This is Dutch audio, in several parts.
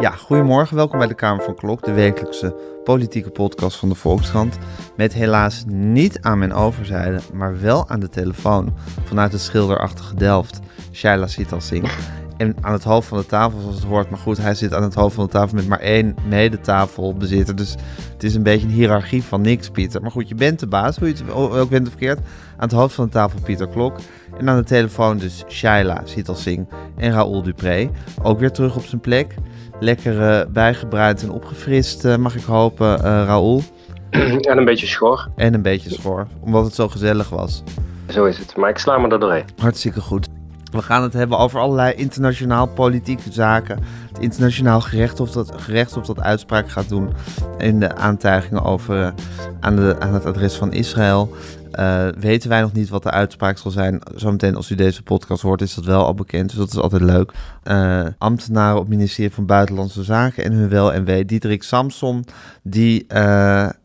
Ja, goedemorgen. Welkom bij de Kamer van Klok, de wekelijkse politieke podcast van de Volkskrant. Met helaas niet aan mijn overzijde, maar wel aan de telefoon vanuit het schilderachtige Delft, Shaila Sital Singh. En aan het hoofd van de tafel, zoals het hoort. Maar goed, hij zit aan het hoofd van de tafel met maar één medetafelbezitter. Dus het is een beetje een hiërarchie van niks, Pieter. Maar goed, je bent de baas, hoe je het ook bent of verkeerd. Aan het hoofd van de tafel Pieter Klok. En aan de telefoon dus Shaila Sital Singh en Raoul Dupré. Ook weer terug op zijn plek. Lekker uh, bijgebruind en opgefrist, uh, mag ik hopen, uh, Raoul. En een beetje schor. En een beetje schor, omdat het zo gezellig was. Zo is het, maar ik sla me er doorheen. Hartstikke goed. We gaan het hebben over allerlei internationaal politieke zaken. Het internationaal gerechtshof dat, dat uitspraak gaat doen in de aantuigingen over, aan, de, het adres van Israël. Uh, weten wij nog niet wat de uitspraak zal zijn. Zometeen als u deze podcast hoort is dat wel al bekend, dus dat is altijd leuk. Uh, ambtenaren op het ministerie van Buitenlandse Zaken en hun wel en wee. Diederik Samson, die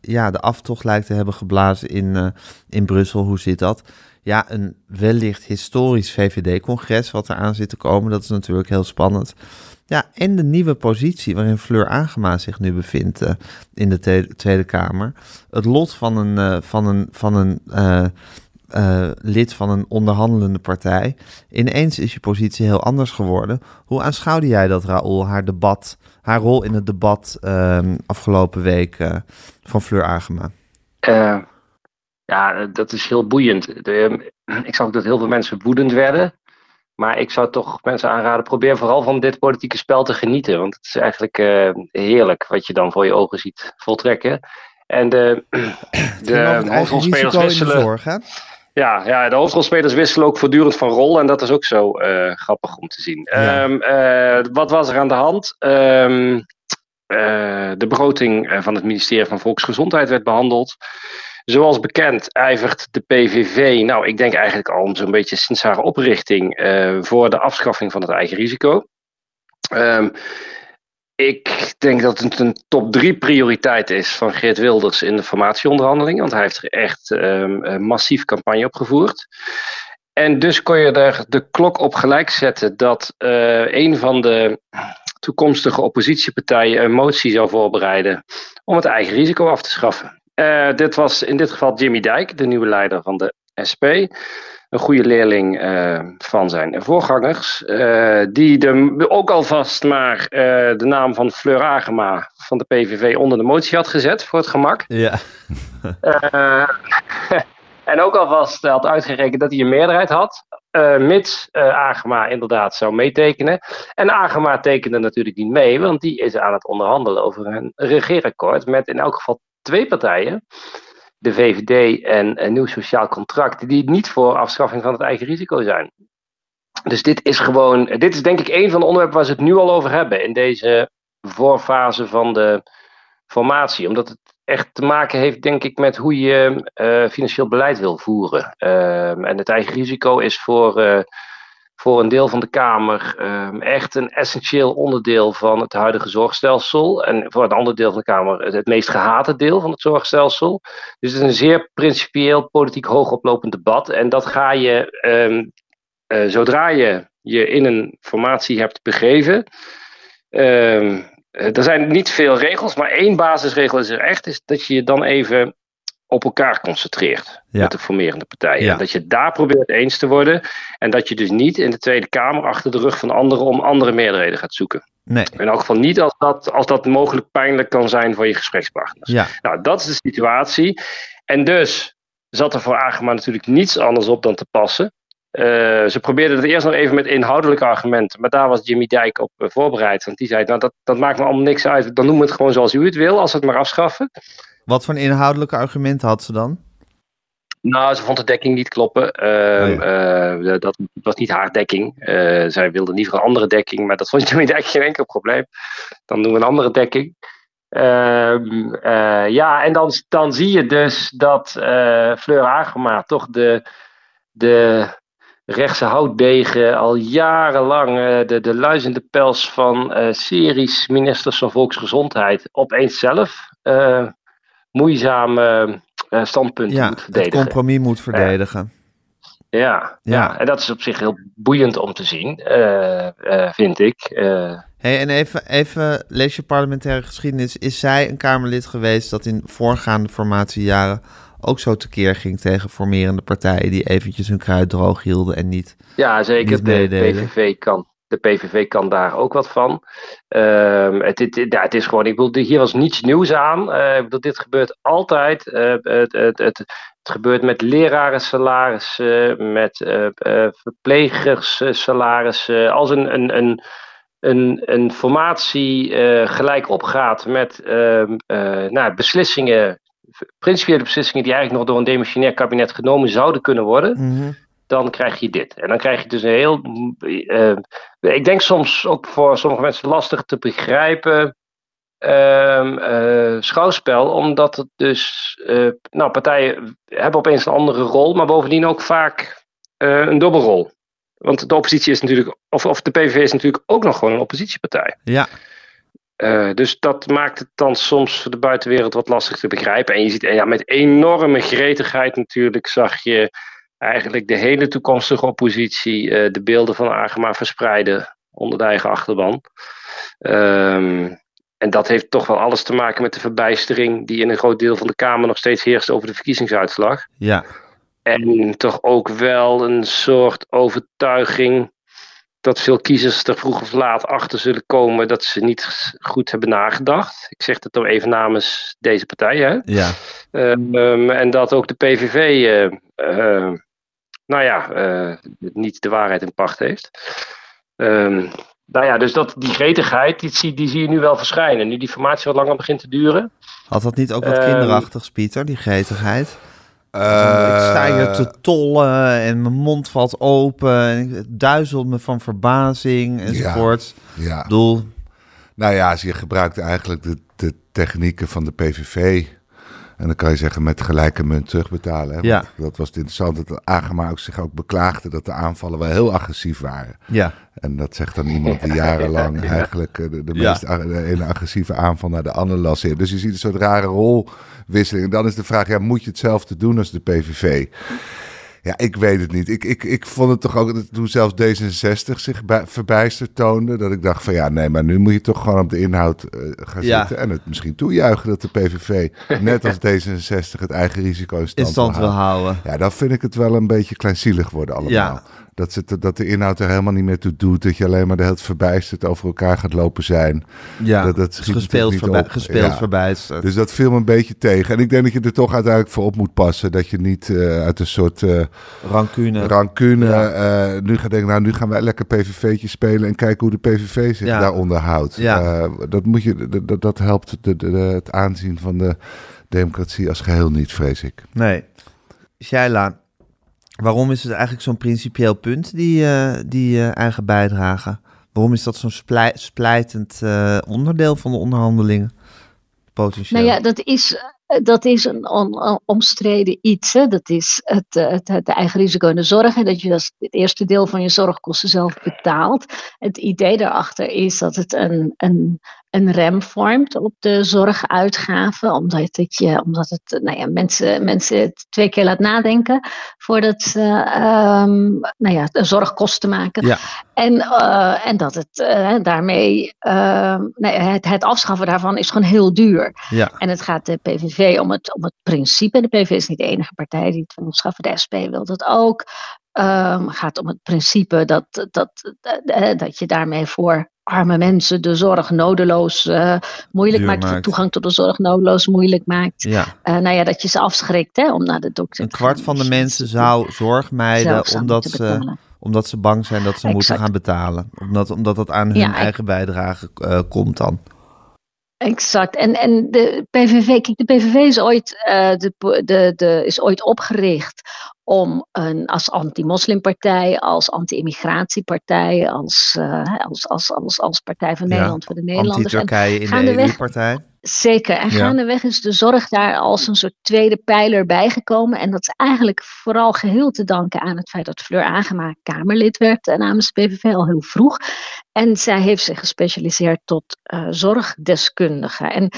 ja, de aftocht lijkt te hebben geblazen in, in Brussel. Hoe zit dat? Ja, een wellicht historisch VVD-congres wat eraan zit te komen. Dat is natuurlijk heel spannend. Ja, en de nieuwe positie waarin Fleur Agema zich nu bevindt uh, in de Tweede Kamer. Het lot van een, uh, van een, van een uh, lid van een onderhandelende partij. Ineens is je positie heel anders geworden. Hoe aanschouwde jij dat, Raoul, haar debat, haar rol in het debat ehm, afgelopen week van Fleur Agema? Ja, dat is heel boeiend. De, ik zag ook dat heel veel mensen woedend werden. Maar ik zou toch mensen aanraden, probeer vooral van dit politieke spel te genieten. Want het is eigenlijk uh, heerlijk wat je dan voor je ogen ziet voltrekken. En de, de hoofdrolspelers wisselen. Ja, ja, de hoofdrolspelers wisselen ook voortdurend van rol. En dat is ook zo uh, grappig om te zien. Ja. Um, uh, wat was er aan de hand? Um, de begroting van het ministerie van Volksgezondheid werd behandeld. Zoals bekend ijvert de PVV, nou ik denk eigenlijk al zo'n beetje sinds haar oprichting, uh, voor de afschaffing van het eigen risico. Um, ik denk dat het een top drie prioriteit is van Geert Wilders in de formatieonderhandelingen, want hij heeft er echt um, massief campagne op gevoerd. En dus kon je er de klok op gelijk zetten dat uh, een van de toekomstige oppositiepartijen een motie zou voorbereiden om het eigen risico af te schaffen. Uh, dit was in dit geval Jimmy Dijk, de nieuwe leider van de SP. Een goede leerling uh, van zijn voorgangers. Uh, die de, ook alvast maar de naam van Fleur Agema van de PVV onder de motie had gezet voor het gemak. Ja. en ook alvast had uitgerekend dat hij een meerderheid had. mits Agema inderdaad zou meetekenen. En Agema tekende natuurlijk niet mee, want die is aan het onderhandelen over een regeerakkoord met in elk geval twee partijen, de VVD en een nieuw sociaal contract, die niet voor afschaffing van het eigen risico zijn. Dus dit is gewoon, dit is denk ik een van de onderwerpen waar ze het nu al over hebben in deze voorfase van de formatie. Omdat het echt te maken heeft, denk ik, met hoe je uh, financieel beleid wil voeren. Uh, en het eigen risico is voor uh, voor een deel van de Kamer um, echt een essentieel onderdeel van het huidige zorgstelsel. En voor een ander deel van de Kamer het meest gehate deel van het zorgstelsel. Dus het is een zeer principieel politiek hoogoplopend debat. En dat ga je, um, uh, zodra je je in een formatie hebt begeven. Um, er zijn niet veel regels, maar één basisregel is er echt, is dat je je dan even op elkaar concentreert ja. met de formerende partijen. Ja. Dat je daar probeert eens te worden en dat je dus niet in de Tweede Kamer achter de rug van anderen om andere meerderheden gaat zoeken. Nee. In elk geval niet als dat, als dat mogelijk pijnlijk kan zijn voor je gesprekspartners. Ja. Nou, dat is de situatie. En dus zat er voor Agema natuurlijk niets anders op dan te passen. Uh, ze probeerden het eerst nog even met inhoudelijke argumenten. Maar daar was Jimmy Dijk op uh, voorbereid. Want die zei, nou dat, dat maakt me allemaal niks uit. Dan noem het gewoon zoals u het wil, als het maar afschaffen. Wat voor inhoudelijke argumenten had ze dan? Nou, ze vond de dekking niet kloppen. Uh, oh ja. uh, dat was niet haar dekking. Uh, zij wilde liever een andere dekking, maar dat vond Jimmy Dijk geen enkel probleem. Dan doen we een andere dekking. Ehm, ja, en dan, dan zie je dus dat Fleur Agema toch de, de rechtse houtdegen al jarenlang de, de luizende pels van series ministers van Volksgezondheid opeens zelf moeizame uh, standpunten ja, moet verdedigen. het compromis moet verdedigen. Ja, ja. en dat is op zich heel boeiend om te zien, vind ik. Hey, en even, even lees je parlementaire geschiedenis. Is zij een Kamerlid geweest dat in voorgaande formatiejaren ook zo tekeer ging tegen formerende partijen die eventjes hun kruid droog hielden en niet. Ja, zeker. de PVV kan. De PVV kan daar ook wat van. Uh, het, ja, het, is gewoon, ik bedoel, hier was niets nieuws aan. Uh, bedoel, dit gebeurt altijd. Uh, het, het, het, gebeurt met lerarensalarissen, met uh. Als een, een, een, een, een formatie gelijk opgaat met ehm, nou, beslissingen principiële beslissingen die eigenlijk nog door een demissionair kabinet genomen zouden kunnen worden, mhm. Dan krijg je dit. En dan krijg je dus een heel. Uh, ik denk soms ook voor sommige mensen lastig te begrijpen. Uh, schouwspel, omdat het dus. Nou, partijen hebben opeens een andere rol, maar bovendien ook vaak een dubbelrol. Want de oppositie is natuurlijk. Of, of de PVV is natuurlijk ook nog gewoon een oppositiepartij. Ja. Uh, dus dat maakt het dan soms voor de buitenwereld wat lastig te begrijpen. En je ziet ja, met enorme gretigheid natuurlijk zag je eigenlijk de hele toekomstige oppositie uh, de beelden van Agema verspreiden onder de eigen achterban. Um, en dat heeft toch wel alles te maken met de verbijstering die in een groot deel van de Kamer nog steeds heerst over de verkiezingsuitslag. Ja. En toch ook wel een soort overtuiging dat veel kiezers er vroeg of laat achter zullen komen dat ze niet goed hebben nagedacht. Ik zeg dat dan even namens deze partij. Hè? Ja. Um, en dat ook de PVV, uh, uh, nou ja, uh, niet de waarheid in pacht heeft. Um, nou ja, dus dat, die gretigheid, die zie, die zie je nu wel verschijnen. Nu die formatie wat langer begint te duren. Had dat niet ook wat um, kinderachtigs, Pieter, die gretigheid? Uh, ik sta hier te tollen en mijn mond valt open. En het duizelt me van verbazing enzovoort. Ja, ja. Doel. Nou ja, je gebruikt eigenlijk de, de technieken van de PVV. En dan kan je zeggen met gelijke munt terugbetalen. Hè? Ja. Dat was het interessante dat Agema ook zich ook beklaagde dat de aanvallen wel heel agressief waren. Ja. En dat zegt dan iemand die jarenlang eigenlijk de, de meest de ene agressieve aanval naar de andere lanceert. Dus je ziet een soort rare rolwisseling. En dan is de vraag, ja, moet je hetzelfde doen als de PVV? Ja, ik weet het niet. Ik, ik, ik vond het toch ook toen zelfs D66 zich bij, verbijsterd toonde. Dat ik dacht van ja, nee, maar nu moet je toch gewoon op de inhoud uh, gaan ja. zitten. En het misschien toejuichen dat de PVV, net als D66, het eigen risico in stand, in stand wil houden. houden. Ja, dan vind ik het wel een beetje kleinzielig worden allemaal. Ja. Dat, ze, dat de inhoud er helemaal niet meer toe doet. Dat je alleen maar de hele verbijsterd over elkaar gaat lopen zijn. Ja, dat, dat gespeeld, voorbij, gespeeld ja. verbijsterd. Dus dat viel me een beetje tegen. En ik denk dat je er toch uiteindelijk voor op moet passen. Dat je niet uh, uit een soort... Uh, rancune. Rancune. Ja. Uh, nu gaat denken, nou nu gaan wij lekker PVV'tje spelen. En kijken hoe de PVV zich ja. daaronder houdt. Ja. dat, moet je, dat, dat helpt de, de, de, het aanzien van de democratie als geheel niet, vrees ik. Nee. Shaila, Waarom is het eigenlijk zo'n principieel punt, die, uh, die uh, eigen bijdrage? Waarom is dat zo'n splij splijtend uh, onderdeel van de onderhandelingen? Nou ja, dat is, dat is een omstreden iets. Hè? Dat is het, het, eigen risico in de zorg. En dat je dat het eerste deel van je zorgkosten zelf betaalt. Het idee daarachter is dat het een, een, een rem vormt op de zorguitgaven, omdat, het, je, omdat het nou ja, mensen, mensen twee keer laat nadenken voordat ze um, nou ja, de zorgkosten maken. Ja. En, uh, en dat het uh, daarmee, uh, nee, het, het afschaffen daarvan is gewoon heel duur. Ja. En het gaat de PVV om het, om het principe. De PVV is niet de enige partij die het wil afschaffen. De SP wil dat ook. Um, gaat om het principe dat, dat, dat, dat je daarmee voor arme mensen de zorg nodeloos uh, moeilijk maakt, maakt, toegang tot de zorg nodeloos moeilijk maakt. Ja. Uh, nou ja, dat je ze afschrikt hè, om naar de dokter een te gaan. Een kwart van de mensen zou zorg mijden omdat ze, omdat ze bang zijn dat ze exact. moeten gaan betalen. Omdat, omdat dat aan hun ja, eigen bijdrage uh, komt dan. Exact. En, en de PVV, kijk, de PVV is ooit, uh, de, de, de, is ooit opgericht om een, als anti-moslimpartij, als anti-immigratiepartij, als, uh, als, als, als, als Partij van Nederland ja, voor de Nederlanders. Anti-Turkije in de EU-partij. Zeker. En gaandeweg is de zorg daar als een soort tweede pijler bijgekomen. En dat is eigenlijk vooral geheel te danken aan het feit dat Fleur Agema Kamerlid werd namens de PVV al heel vroeg. En zij heeft zich gespecialiseerd tot uh, zorgdeskundige. En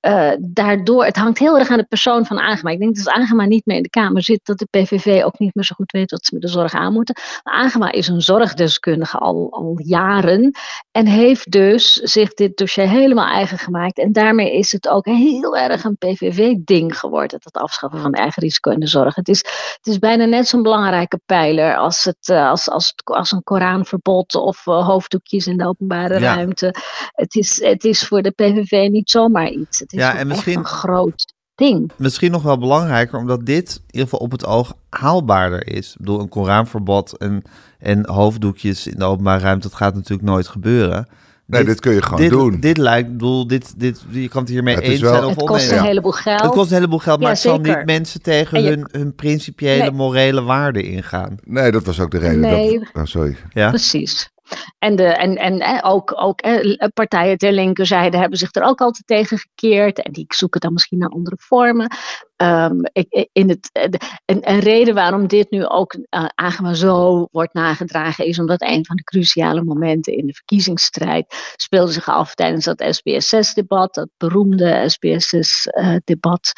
uh, daardoor, het hangt heel erg aan de persoon van Agema. Ik denk dat als Agema niet meer in de Kamer zit, dat de PVV ook niet meer zo goed weet wat ze met de zorg aan moeten. Maar Agema is een zorgdeskundige al, al jaren en heeft dus zich dit dossier helemaal eigen gemaakt. En daarmee is het ook heel erg een PVV-ding geworden, dat afschaffen van eigen risico in de zorg. Het is, het is bijna net zo'n belangrijke pijler als, het, uh, als, als, als een Koranverbod of uh, hoofddoekjes in de openbare ja. ruimte. Het is, het is voor de PVV niet zomaar iets. Het is ja, en misschien, een groot ding. Misschien nog wel belangrijker, omdat dit in ieder geval op het oog haalbaarder is. Ik bedoel, een Koranverbod en, en hoofddoekjes in de openbare ruimte, dat gaat natuurlijk nooit gebeuren. Nee, dit, kun je gewoon doen. Dit lijkt, bedoel, dit, dit, je kan het hiermee eens zijn of Het kost een heleboel geld. Het kost een heleboel geld, maar het zal niet mensen tegen hun, hun principiële morele waarden ingaan. Nee, dat was ook de reden. Nee. Dat, oh, sorry. Ja? Precies. En, de, en, en ook, ook partijen ter linkerzijde hebben zich er ook altijd tegen gekeerd. En die zoeken dan misschien naar andere vormen. Um, in het, een, een, reden waarom dit nu ook uh, zo wordt nagedragen is omdat een van de cruciale momenten in de verkiezingsstrijd speelde zich af tijdens dat SBS6-debat, dat beroemde SBS6-debat,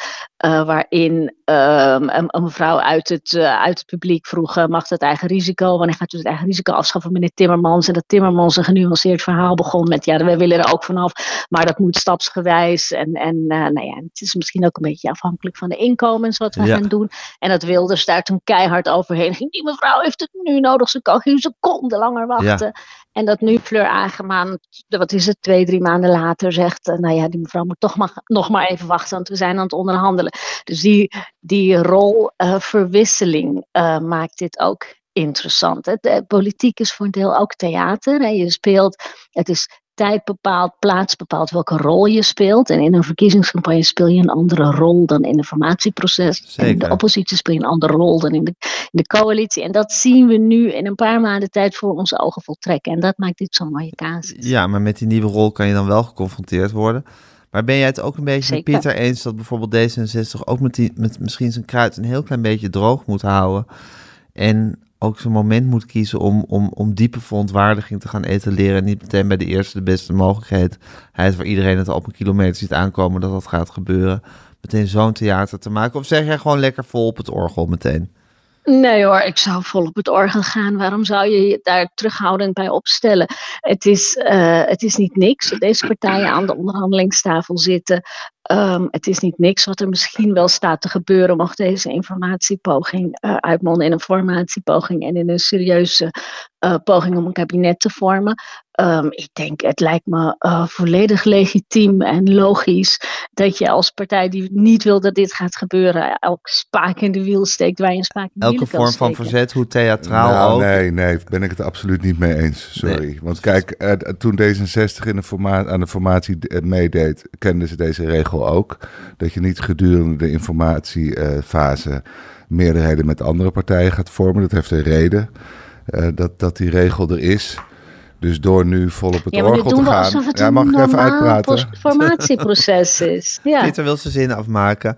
uh, uh, waarin um, een, mevrouw uit het, uit het publiek vroeg: mag het eigen risico? Wanneer gaat u het eigen risico afschaffen, meneer Timmermans? En dat Timmermans een genuanceerd verhaal begon met: ja, wij willen er ook vanaf, maar dat moet stapsgewijs. En, en nou ja, het is misschien ook een beetje afhankelijk van de inkomens wat we gaan doen. En dat Wilders daar toen keihard overheen ging. Die mevrouw heeft het nu nodig, ze kan geen seconde langer wachten. En dat nu Fleur Agemaan, wat is het, twee, drie maanden later zegt, uh, nou ja, die mevrouw moet toch maar, nog maar even wachten, want we zijn aan het onderhandelen. Dus die, die rolverwisseling uh, uh, maakt dit ook interessant. De politiek is voor een deel ook theater. Hè. Je speelt, het is tijd bepaalt, plaats bepaalt welke rol je speelt. En in een verkiezingscampagne speel je een andere rol dan in een formatieproces. Zeker. In de oppositie speel je een andere rol dan in de, in de coalitie. En dat zien we nu in een paar maanden tijd voor onze ogen voltrekken. En dat maakt dit zo'n mooie casus. Ja, maar met die nieuwe rol kan je dan wel geconfronteerd worden. Maar ben jij het ook een beetje Zeker. met Pieter eens dat bijvoorbeeld D66 ook met, die, met misschien zijn kruid een heel klein beetje droog moet houden? En ook zo'n moment moet kiezen om, om, om diepe verontwaardiging te gaan etaleren. En niet meteen bij de eerste de beste mogelijkheid. Hij waar iedereen het op een kilometer ziet aankomen dat dat gaat gebeuren. Meteen zo'n theater te maken. Of zeg jij gewoon lekker vol op het orgel meteen? Nee hoor, ik zou vol op het orgel gaan. Waarom zou je je daar terughoudend bij opstellen? Het is, uh, het is niet niks dat deze partijen aan de onderhandelingstafel zitten. Um, het is niet niks wat er misschien wel staat te gebeuren, mocht deze informatiepoging uh, uitmonden in een formatiepoging en in een serieuze uh, poging om een kabinet te vormen. Um, ik denk, het lijkt me uh, volledig legitiem en logisch dat je als partij die niet wil dat dit gaat gebeuren, elke spaak in de wiel steekt waar je een spaak in de Elke wiel vorm van verzet, hoe theatraal nou, ook. Nee, nee, ben ik het absoluut niet mee eens. Sorry. Nee. Want kijk, uh, toen D66 in de aan de formatie uh, meedeed, kenden ze deze regel ook. Dat je niet gedurende de informatiefase meerderheden met andere partijen gaat vormen. Dat heeft een reden uh, dat, dat die regel er is. Dus door nu vol op het ja, orgel te gaan. Ja, mag ik even uitpraten? formatieproces is. Ja. Pieter wil zijn zin afmaken.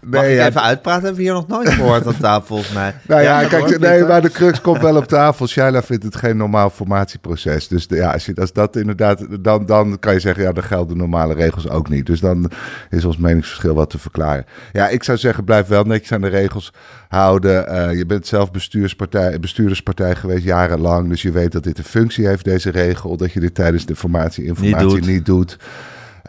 Mag Nee, ik ja, even uitpraten? Hebben we hier nog nooit gehoord aan tafel, volgens mij. Nou ja, kijk, nee, maar de crux komt wel op tafel. Shaila vindt het geen normaal formatieproces. Dus de- ja, als, je, als dat inderdaad, dan, dan kan je zeggen, ja, dan gelden normale regels ook niet. Dus dan is ons meningsverschil wat te verklaren. Ja, ik zou zeggen, blijf wel netjes aan de regels houden. Eh, je bent zelf bestuurspartij, bestuurderspartij geweest jarenlang. Dus je weet dat dit een functie heeft, deze regel. Dat je dit tijdens de formatie-informatie Niet niet doet. doet.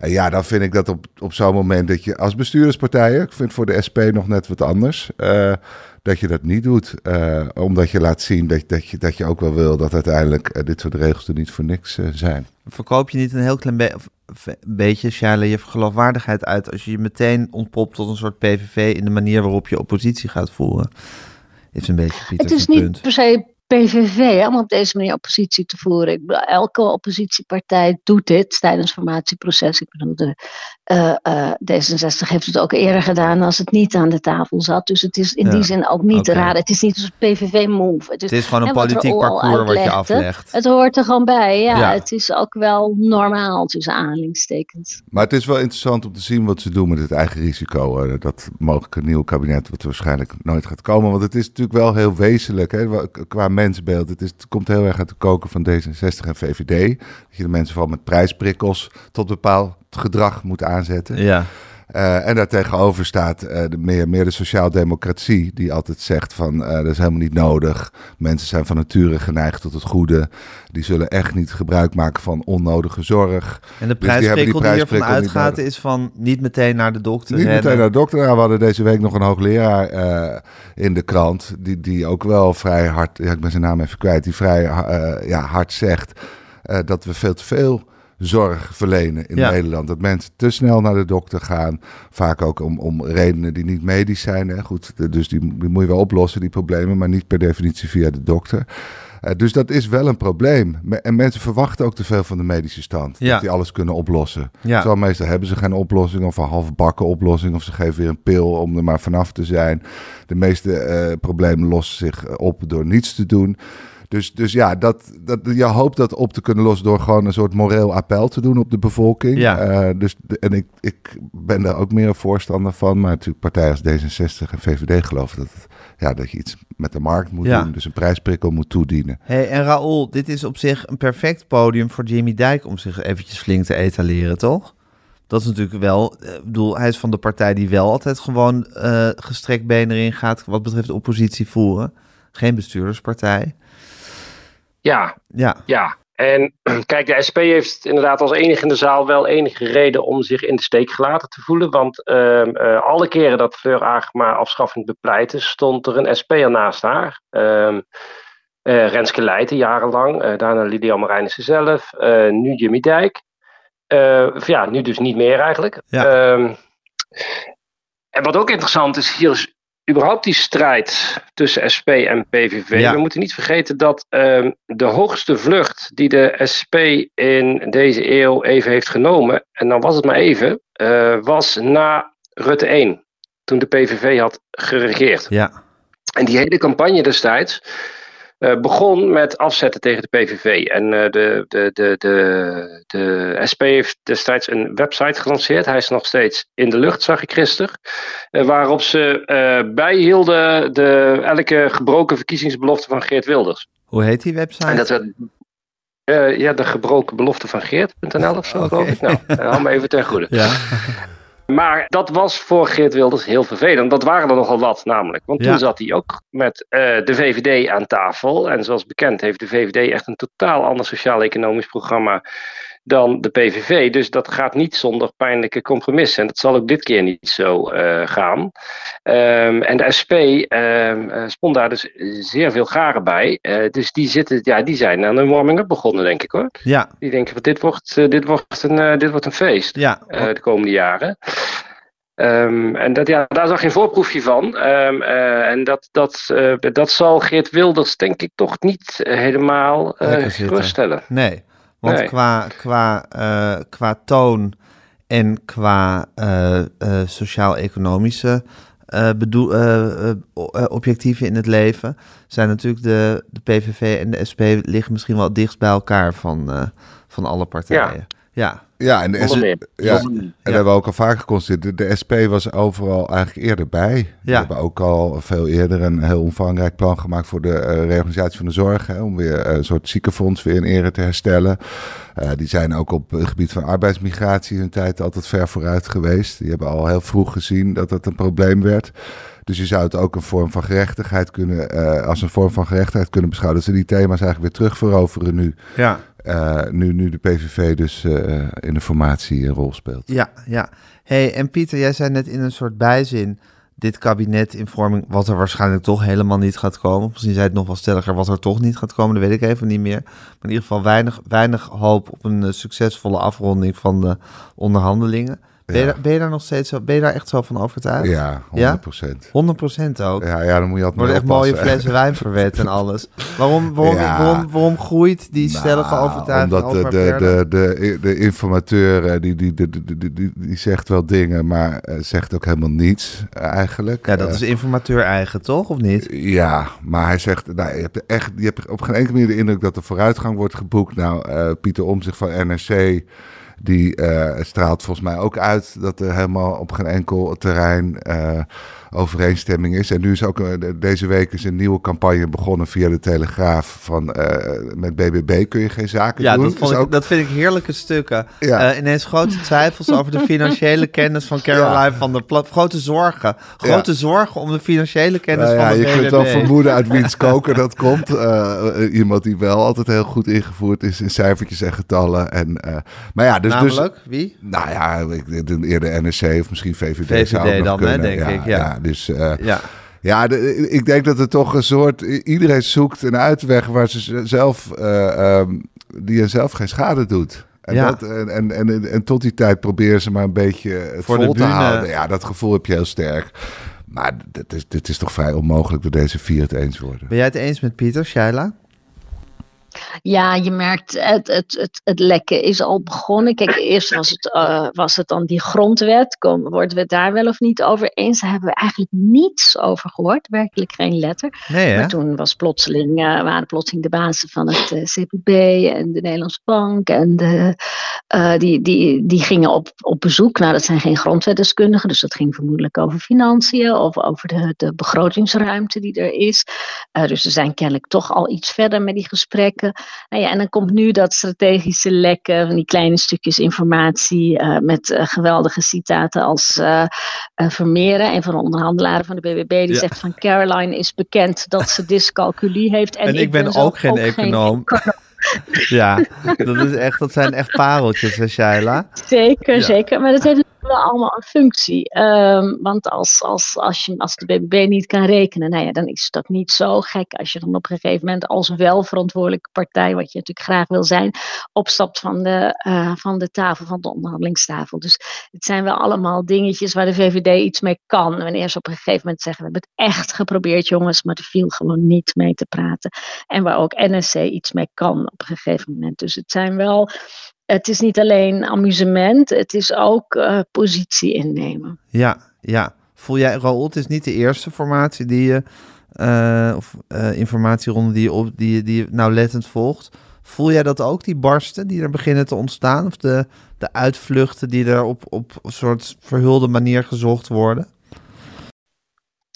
Eh, Ja, dan vind ik dat op, op zo'n moment dat je als bestuurspartij, ik vind voor de SP nog net wat anders, eh, dat je dat niet doet. eh, omdat je laat zien dat, dat, je, dat je ook wel wil dat uiteindelijk eh, dit soort regels er niet voor niks zijn. Verkoop je niet een heel klein be- of een beetje, Charlie, je geloofwaardigheid uit als je je meteen ontpopt tot een soort PVV in de manier waarop je oppositie gaat voeren? Is een beetje Pieter Het is niet punt. per se PVV hè, om op deze manier oppositie te voeren. Elke oppositiepartij doet dit tijdens het formatieproces. Ik bedoel, de, eh, eh, D66 heeft het ook eerder gedaan als het niet aan de tafel zat. Dus het is in Ja, die zin ook niet raar. Het is niet een PVV-move. Het is gewoon een wat politiek parcours wat je aflegt. Het hoort er gewoon bij, ja. Ja. Het is ook wel normaal tussen aanhalingstekens. Maar het is wel interessant om te zien wat ze doen met het eigen risico. eh, dat mogelijke nieuwe kabinet, wat er waarschijnlijk nooit gaat komen. Want het is natuurlijk wel heel wezenlijk hè, qua mensbeeld. Het, is, het komt heel erg uit de koken van D66 en VVD. Dat je de mensen vooral met prijsprikkels tot bepaald gedrag moet aanzetten. Ja. Uh, en daartegenover staat uh, de meer, meer de sociaaldemocratie, die altijd zegt van uh, dat is helemaal niet nodig. Mensen zijn van nature geneigd tot het goede. Die zullen echt niet gebruik maken van onnodige zorg. En de prijsprikkel dus die, die ervan uitgaat is van niet meteen naar de dokter Niet rennen. meteen naar de dokter. Nou, we hadden deze week nog een hoogleraar in de krant, die, die ook wel vrij hard, ja, ik ben zijn naam even kwijt, die vrij ja, hard zegt dat we veel te veel zorg verlenen in Nederland. Dat mensen te snel naar de dokter gaan. Vaak ook om, om redenen die niet medisch zijn. Hè. Goed, dus die, die moet je wel oplossen, die problemen, maar niet per definitie via de dokter. Uh, dus dat is wel een probleem. En mensen verwachten ook te veel van de medische stand. Ja. Dat die alles kunnen oplossen. Ja. Zo meestal hebben ze geen oplossing of een halfbakken oplossing. Of ze geven weer een pil om er maar vanaf te zijn. De meeste uh, problemen lossen zich op door niets te doen. Dus, dus ja, dat, dat, je hoopt dat op te kunnen lossen door gewoon een soort moreel appel te doen op de bevolking. Ja. Uh, dus, en ik, ik ben daar ook meer een voorstander van. Maar natuurlijk partijen als D66 en VVD geloven dat, het, ja, dat je iets met de markt moet Ja. doen. Dus een prijsprikkel moet toedienen. Hey, en Raoul, dit is op zich een perfect podium voor Jimmy Dijk om zich eventjes flink te etaleren, toch? Dat is natuurlijk wel, eh, ik bedoel, hij is van de partij die wel altijd gewoon eh gestrekt been erin gaat wat betreft oppositie voeren. Geen bestuurderspartij. Ja, Ja, ja. En kijk, de SP heeft inderdaad als enige in de zaal wel enige reden om zich in de steek gelaten te voelen. Want ehm, eh, alle keren dat Fleur Agema afschaffing bepleitte, stond er een SP'er naast haar. Eh, Renske Leijten jarenlang, eh, daarna Lydia Marijnissen zelf, nu Jimmy Dijk. Ja, nu dus niet meer eigenlijk. Ja. Ehm, en wat ook interessant is, hier is überhaupt die strijd tussen SP en PVV. Ja. We moeten niet vergeten dat ehm, de hoogste vlucht die de SP in deze eeuw even heeft genomen, en dan was het maar even, eh, was na Rutte 1, toen de PVV had geregeerd. ja, En die hele campagne destijds eh, begon met afzetten tegen de PVV. En eh, de, de, de, de, de SP heeft destijds een website gelanceerd. Hij is nog steeds in de lucht, zag ik gisteren. Eh, waarop ze eh, bijhielden de, elke gebroken verkiezingsbelofte van Geert Wilders. hoe heet die website? En dat werd. eh, ja, de gebroken belofte van Geert.nl of zo, Oké. geloof ik. Nou, eh, hou me even ten goede. Ja, Maar dat was voor Geert Wilders heel vervelend. Dat waren er nogal wat namelijk. Want Ja. toen zat hij ook met eh, de VVD aan tafel. En zoals bekend heeft de VVD echt een totaal ander sociaal-economisch programma dan de PVV. Dus dat gaat niet zonder pijnlijke compromissen. En dat zal ook dit keer niet zo eh, gaan. Ehm, en de SP ehm eh, spond daar dus zeer veel garen bij. Eh, dus die, zitten, ja, die zijn aan een warming-up begonnen, denk ik hoor. ja, Die denken van dit wordt, dit wordt, een, dit wordt een feest ja. de komende jaren. Ehm, en dat, ja, daar zag je een voorproefje van. En dat, dat, dat zal Geert Wilders denk ik toch niet helemaal zitten. geruststellen. Nee, want Nee. Qua, qua, eh, qua toon en qua eh, eh, sociaal-economische bedoel, objectieven in het leven zijn natuurlijk de, de PVV en de SP liggen misschien wel dichtst bij elkaar van, van alle partijen. Ja, Ja, en de Zonder S- meer. ja, En dat hebben we ook al vaker geconstateerd. De, de SP was overal eigenlijk eerder bij. Ja. hebben ook al veel eerder een heel omvangrijk plan gemaakt voor de eh, reorganisatie van de zorg. Hè, om weer eh, een soort ziekenfonds weer in ere te herstellen. Eh, die zijn ook op het gebied van arbeidsmigratie hun tijd altijd ver vooruit geweest. Die hebben al heel vroeg gezien dat dat een probleem werd. Dus je zou het ook een vorm van gerechtigheid kunnen, als een vorm van gerechtigheid kunnen beschouwen. Dat ze die thema's eigenlijk weer terug veroveren nu. ja, Eh, nu, nu de PVV dus eh, in de formatie een rol speelt. ja, ja. hey, en Pieter, jij zei net in een soort bijzin... dit kabinet in vorming, wat er waarschijnlijk toch helemaal niet gaat komen. Misschien zei het nog wel stelliger, wat er toch niet gaat komen, dat weet ik even niet meer. Maar in ieder geval weinig, weinig hoop op een eh, succesvolle afronding van de onderhandelingen. Ben, je, daar- ben je daar nog steeds zo, ben je daar echt zo van overtuigd? Ja, 100 procent. 100% ook. Ja, ja, dan moet je altijd worden maar echt mooie flessen wijn verwet en alles. Waarom, waarom, waarom, waarom groeit die stellige Nou, overtuiging Omdat de, de, de, de, de informateur, eh, die, die, die, die, zegt wel dingen, maar eh, zegt ook helemaal niets eh, eigenlijk. Ja, dat is informateur eigen, toch? Of niet? Ja, maar hij zegt, nou, je hebt echt, je hebt op geen enkele manier de indruk dat er vooruitgang wordt geboekt. Nou, Pieter Omtzigt van NRC, die eh, straalt volgens mij ook uit dat er helemaal op geen enkel terrein eh, overeenstemming is. En nu is ook uh, deze week is een nieuwe campagne begonnen via de Telegraaf van uh, met BBB kun je geen zaken ja, doen. Dat, vond Is ik, ook, dat vind ik heerlijke stukken. Ja. Uh, ineens grote twijfels over de financiële kennis van Caroline van der Plat. Grote zorgen. Grote Ja. zorgen om de financiële kennis nou ja, van de je BBB. kunt wel vermoeden uit wiens koker dat komt. Uh, iemand die wel altijd heel goed ingevoerd is in cijfertjes en getallen. En, maar ja, dus, dus Namelijk, wie? Nou ja, ik eerder NRC of misschien VVD, VVD zou nog dan, hè, denk ja, ik, ja. Dus uh, Ja. ja de, ik denk dat het toch een soort... Iedereen zoekt een uitweg waar ze zelf... Uh, um, die er zelf geen schade doet. En, Ja. dat, en, en, en, en tot die tijd proberen ze maar een beetje het Voor de vol te bühne. houden. Ja, dat gevoel heb je heel sterk. Maar dit is, dit is toch vrij onmogelijk dat deze vier het eens worden. Ben jij het eens met Pieter, Shaila? Ja, je merkt, het, het, het, het lekken is al begonnen. Kijk, eerst was het, uh, was het dan die grondwet. Kom, worden we het daar wel of niet over eens? Daar hebben we eigenlijk niets over gehoord. Werkelijk geen letter. Nee? Maar toen was plotseling, uh, waren plotseling de bazen van het uh, CPB en de Nederlandse Bank. En de, die, die, die gingen op, op bezoek. Nou, dat zijn geen grondwetdeskundigen. Dus dat ging vermoedelijk over financiën of over de, de begrotingsruimte die er is. Dus ze zijn kennelijk toch al iets verder met die gesprekken. Nou ja, en dan komt nu dat strategische lekken van die kleine stukjes informatie uh, met uh, geweldige citaten als uh, Vermeeren, een van de onderhandelaren van de BBB, die Ja. zegt van Caroline is bekend dat ze dyscalculie heeft. En, En ik ben ook geen econoom. Ja, dat, is echt, dat zijn echt pareltjes, hè, Shaila? Zeker, Ja. zeker. Maar dat heeft allemaal een functie. Um, want als, als, als, je, als de BBB niet kan rekenen, nou ja, dan is dat niet zo gek als je dan op een gegeven moment als wel verantwoordelijke partij, wat je natuurlijk graag wil zijn, opstapt van de, uh, van de tafel, van de onderhandelingstafel. Dus het zijn wel allemaal dingetjes waar de VVD iets mee kan. Wanneer ze op een gegeven moment zeggen, we hebben het echt geprobeerd jongens, maar er viel gewoon niet mee te praten. En waar ook NSC iets mee kan op een gegeven moment. Dus het zijn wel het is niet alleen amusement, het is ook uh, positie innemen. Ja, ja. Voel jij, Raoul, het is niet de eerste formatie die je, uh, of uh, informatieronde die je, op, die, je, die je nauwlettend volgt. Voel jij dat ook, die barsten die er beginnen te ontstaan? Of de, de uitvluchten die er op, op een soort verhulde manier gezocht worden?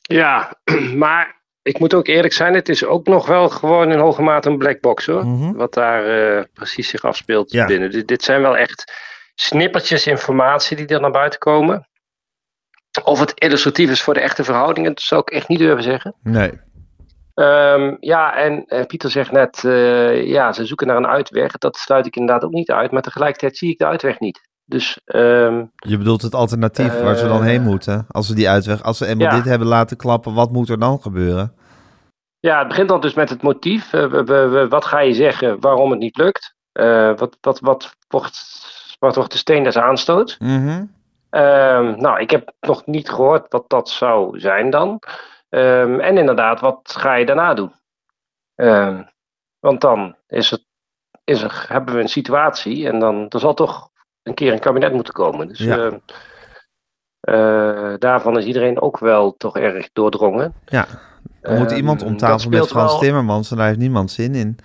Ja, maar ik moet ook eerlijk zijn, het is ook nog wel gewoon in hoge mate een black box hoor. Mhm. Wat daar uh, precies zich afspeelt Ja. binnen. Dit, dit zijn wel echt snippertjes informatie die er naar buiten komen. Of het illustratief is voor de echte verhoudingen, dat zou ik echt niet durven zeggen. Nee. Um, ja, en uh, Pieter zegt net, uh, ja, ze zoeken naar een uitweg. Dat sluit ik inderdaad ook niet uit, maar tegelijkertijd zie ik de uitweg niet. Dus, um, Je bedoelt het alternatief uh, waar ze dan heen moeten? Als we die uitweg, als ze eenmaal ja. dit hebben laten klappen, wat moet er dan gebeuren? Ja, het begint dan dus met het motief. Uh, we, wat ga je zeggen waarom het niet lukt? Uh, wat, wat, wat, wordt, wat wordt de steen des aanstoot? Mm -hmm. uh, nou, ik heb nog niet gehoord wat dat zou zijn dan. Um, en inderdaad, wat ga je daarna doen? Want dan is het, is er, hebben we een situatie en dan er zal toch een keer een kabinet moeten komen. Dus Ja. uh, daarvan is iedereen ook wel toch erg doordrongen. Ja, er moet Um, iemand om tafel met Frans wel- Timmermans en daar heeft niemand zin in.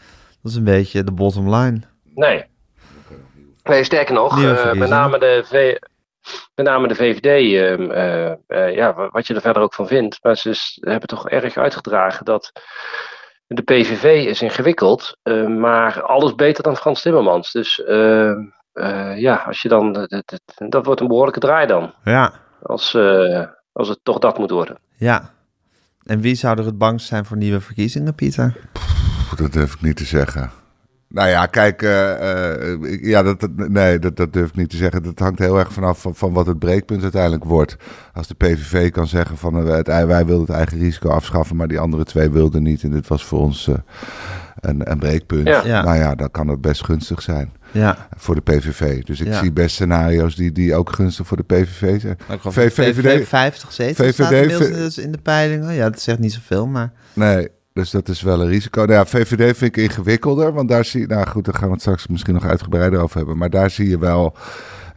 Dat is een beetje de bottom line. Nee. Nee, sterker nog, eh, met, name de v, met name de VVD, ehm, eh, eh, ja, wa- wat je er verder ook van vindt, maar ze hebben toch erg uitgedragen dat de PVV is ingewikkeld, eh, maar alles beter dan Frans Timmermans. Dus eh, eh, ja, als je dan, dat, dat, dat wordt een behoorlijke draai dan, Ja, als, eh, als het toch dat moet worden. ja. En wie zou er het bangst zijn voor nieuwe verkiezingen, Pieter? Pff, Dat durf ik niet te zeggen. Nou ja, kijk, eh, eh, ja, dat, dat- nee, dat, dat durf ik niet te zeggen. Dat hangt heel erg vanaf van, van wat het breekpunt uiteindelijk wordt. Als de PVV kan zeggen van het, wij wilden het eigen risico afschaffen, maar die andere twee wilden niet. En dit was voor ons eh, een, een breekpunt. Ja. Ja. Nou ja, dan kan het best gunstig zijn Ja, voor de PVV. Dus ik Ja. zie best scenario's die, die ook gunstig voor de PVV zijn. VVD VVD 50 zetels VVD staat inmiddels v- dus in de peilingen. Ja, dat zegt niet zoveel, maar... Nee, dus dat is wel een risico. Nou ja, VVD vind ik ingewikkelder, want daar zie je... Nou goed, daar gaan we het straks misschien nog uitgebreider over hebben. Maar daar zie je wel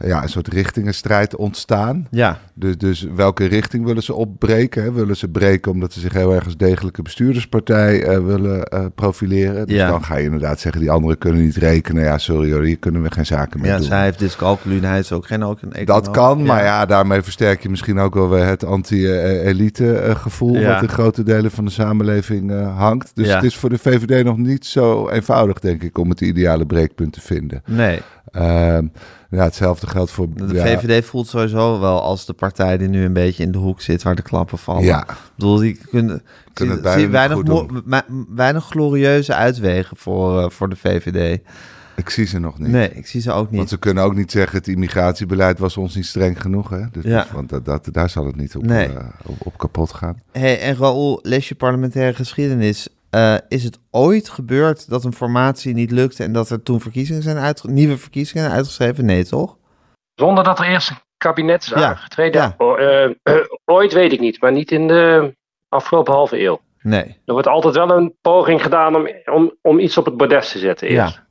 ja, een soort richtingenstrijd ontstaan. Ja. Dus, dus welke richting willen ze opbreken? Hè? Willen ze breken omdat ze zich heel erg als degelijke bestuurderspartij uh, willen uh, profileren? Dus Ja. dan ga je inderdaad zeggen, die anderen kunnen niet rekenen. Ja, sorry hoor, hier kunnen we geen zaken mee Ja, doen. zij heeft dyscalculie en hij is ook geen ook een Dat kan, maar ja, daarmee versterk je misschien ook wel weer het anti-elite eh, gevoel... Ja. wat in grote delen van de samenleving eh, hangt. Dus Ja. het is voor de VVD nog niet zo eenvoudig, denk ik, om het ideale breekpunt te vinden. Nee, Ehm, ja, hetzelfde geldt voor... de ja, VVD voelt sowieso wel als de partij die nu een beetje in de hoek zit waar de klappen vallen. Ja, Ik bedoel, die kunnen, Kunnen zie, weinig, weinig glorieuze uitwegen voor, eh, voor de VVD. ik zie ze nog niet. Nee, ik zie ze ook Want niet. ze kunnen ook niet zeggen, het immigratiebeleid was ons niet streng genoeg. Hè? Dus, Ja. want dat, dat, daar zal het niet op, Nee. eh, op, op kapot gaan. Hey, en Raoul, les je parlementaire geschiedenis. Eh, is het ooit gebeurd dat een formatie niet lukte en dat er toen verkiezingen zijn uitge- nieuwe verkiezingen zijn uitgeschreven? Nee, toch? Zonder dat er eerst een kabinet is Ja, aangetreden. ja. O- eh, ooit weet ik niet, maar niet in de afgelopen halve eeuw. Nee. Er wordt altijd wel een poging gedaan om, om, om iets op het bordes te zetten. Eerst.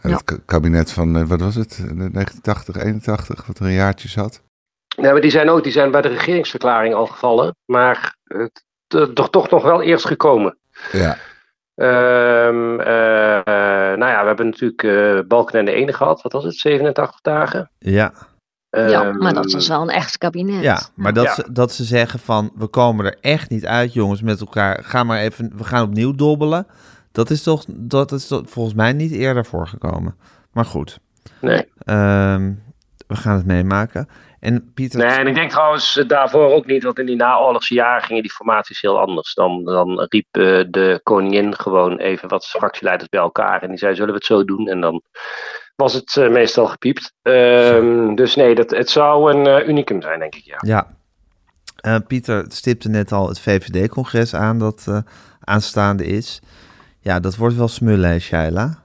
En Ja. het ka- kabinet van, eh, wat was het, 1980, 81, wat er een jaartje zat. Nee, maar die zijn ook die zijn bij de regeringsverklaring al gevallen. Maar het, toch, toch nog wel eerst gekomen. Ja, Ehm, eh, eh, nou ja, we hebben natuurlijk eh Balken en de Ene gehad. Wat was het? 87 dagen. Ja, ja, Ehm, maar dat was wel een echt kabinet. ja maar dat, Ja. Ze, dat ze zeggen van we komen er echt niet uit, jongens, met elkaar. Ga maar even, we gaan opnieuw dobbelen. Dat is toch, dat is toch volgens mij niet eerder voorgekomen. Maar goed, Nee. ehm, we gaan het meemaken. En Pieter, nee, en ik denk trouwens eh, daarvoor ook niet, want in die naoorlogse jaren gingen die formaties heel anders. Dan, dan riep eh, de koningin gewoon even wat fractieleiders bij elkaar en die zei: Zullen we het zo doen? En dan was het eh, meestal gepiept. Ehm, dus nee, dat, het zou een unicum zijn, denk ik. Ja. Ja. Pieter stipte net al het VVD-congres aan dat aanstaande is. Ja, dat wordt wel smullen, Shaila?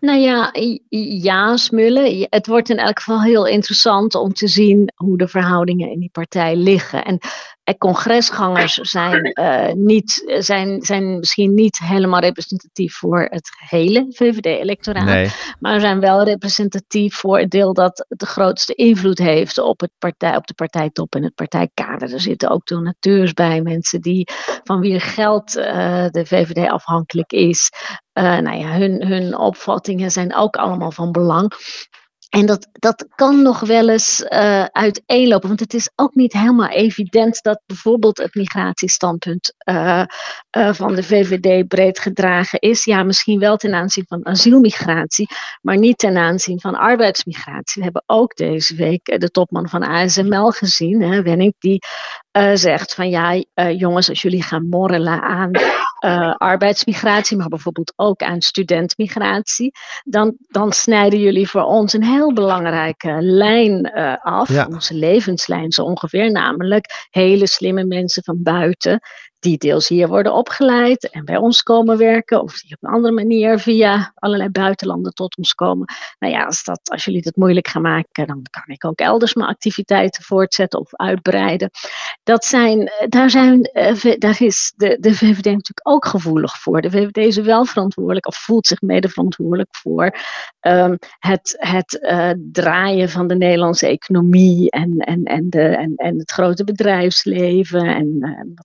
Nou ja, ja, smullen. Het wordt in elk geval heel interessant om te zien hoe de verhoudingen in die partij liggen. En eh, congresgangers zijn, eh, niet, zijn, zijn misschien niet helemaal representatief voor het hele VVD-electoraat. Nee. maar zijn wel representatief voor het deel dat de grootste invloed heeft op, het partij, op de partijtop en het partijkader. Er zitten ook donateurs bij, mensen die, van wie geld eh, de VVD afhankelijk is. Eh, nou ja, hun, hun opvattingen zijn ook allemaal van belang. En dat, dat kan nog wel eens eh, uiteenlopen, want het is ook niet helemaal evident dat bijvoorbeeld het migratiestandpunt eh, eh, van de VVD breed gedragen is. Ja, misschien wel ten aanzien van asielmigratie, maar niet ten aanzien van arbeidsmigratie. We hebben ook deze week de topman van ASML gezien, hè, Wenning, die eh, zegt van ja, eh, jongens, als jullie gaan morrelen aan eh, arbeidsmigratie, maar bijvoorbeeld ook aan studentmigratie, dan, dan snijden jullie voor ons een heel belangrijke lijn af, Ja. onze levenslijn zo ongeveer, namelijk hele slimme mensen van buiten die deels hier worden opgeleid en bij ons komen werken, of die op een andere manier via allerlei buitenlanden tot ons komen. Nou ja, als, dat, als jullie het moeilijk gaan maken, dan kan ik ook elders mijn activiteiten voortzetten of uitbreiden. Dat zijn, eh, daar, zijn, eh, daar is de, de VVD natuurlijk ook gevoelig voor. De VVD is wel verantwoordelijk, of voelt zich mede verantwoordelijk voor ehm, het, het eh, draaien van de Nederlandse economie en, en, en, de, en, en het grote bedrijfsleven en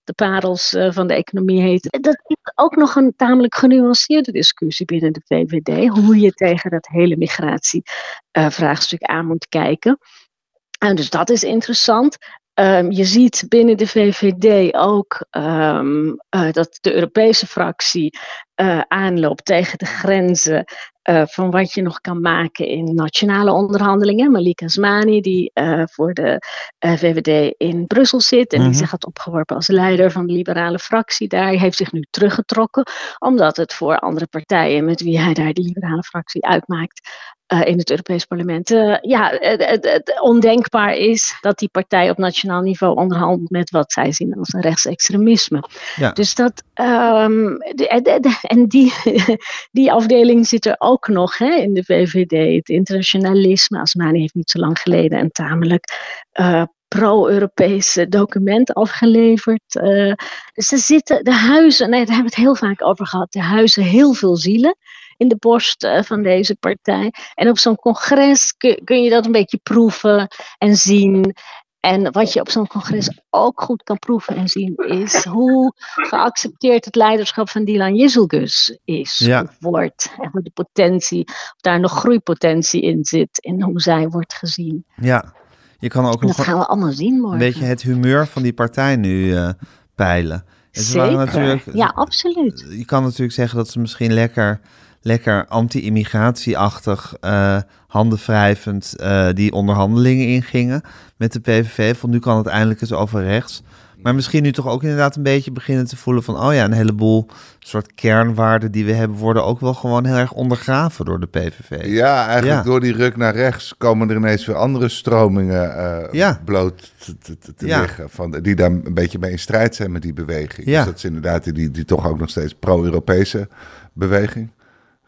de parels eh, van de economie heet. Dat is ook nog een tamelijk genuanceerde discussie binnen de VVD, hoe je tegen dat hele migratievraagstuk aan moet kijken. En dus dat is interessant. Ehm, je ziet binnen de VVD ook ehm, eh, dat de Europese fractie eh, aanloopt tegen de grenzen eh, van wat je nog kan maken in nationale onderhandelingen. Malika Asmani, die eh, voor de eh, VVD in Brussel zit en Mhm. die zich had opgeworpen als leider van de liberale fractie daar, heeft zich nu teruggetrokken, omdat het voor andere partijen met wie hij daar de liberale fractie uitmaakt, eh, in het Europees Parlement. eh, ja, het, ondenkbaar is dat die partij op nationaal niveau onderhandelt met wat zij zien als een rechtsextremisme. Ja. Dus dat, ehm, de- de- de- en die, die afdeling zit er ook nog hè, in de VVD. Het internationalisme. Asmani heeft niet zo lang geleden een tamelijk eh, pro-Europese document afgeleverd. dus er zitten de huizen, nee, daar hebben we het heel vaak over gehad, de huizen heel veel zielen in de borst van deze partij. En op zo'n congres kun, kun je dat een beetje proeven en zien. En wat je op zo'n congres ook goed kan proeven en zien, is hoe geaccepteerd het leiderschap van Dylan Jezelgus is. Ja. Wordt. En hoe de potentie, of daar nog groeipotentie in zit. En hoe zij wordt gezien. Ja, je kan ook En dat nog gaan we allemaal zien een morgen. beetje het humeur van die partij nu eh, peilen. En ze Zeker. natuurlijk, Ja, absoluut. je kan natuurlijk zeggen dat ze misschien lekker, lekker anti-immigratieachtig, eh handen wrijvend eh, die onderhandelingen ingingen met de PVV. Van nu kan het eindelijk eens over rechts. Maar misschien nu toch ook inderdaad een beetje beginnen te voelen van... oh ja, een heleboel soort kernwaarden die we hebben... worden ook wel gewoon heel erg ondergraven door de PVV. Ja, eigenlijk Ja. door die ruk naar rechts komen er ineens weer andere stromingen eh, Ja. bloot te, te, te- te Ja. liggen. Van, die daar een beetje mee in strijd zijn met die beweging. Dus dat is inderdaad die, die toch ook nog steeds pro-Europese beweging.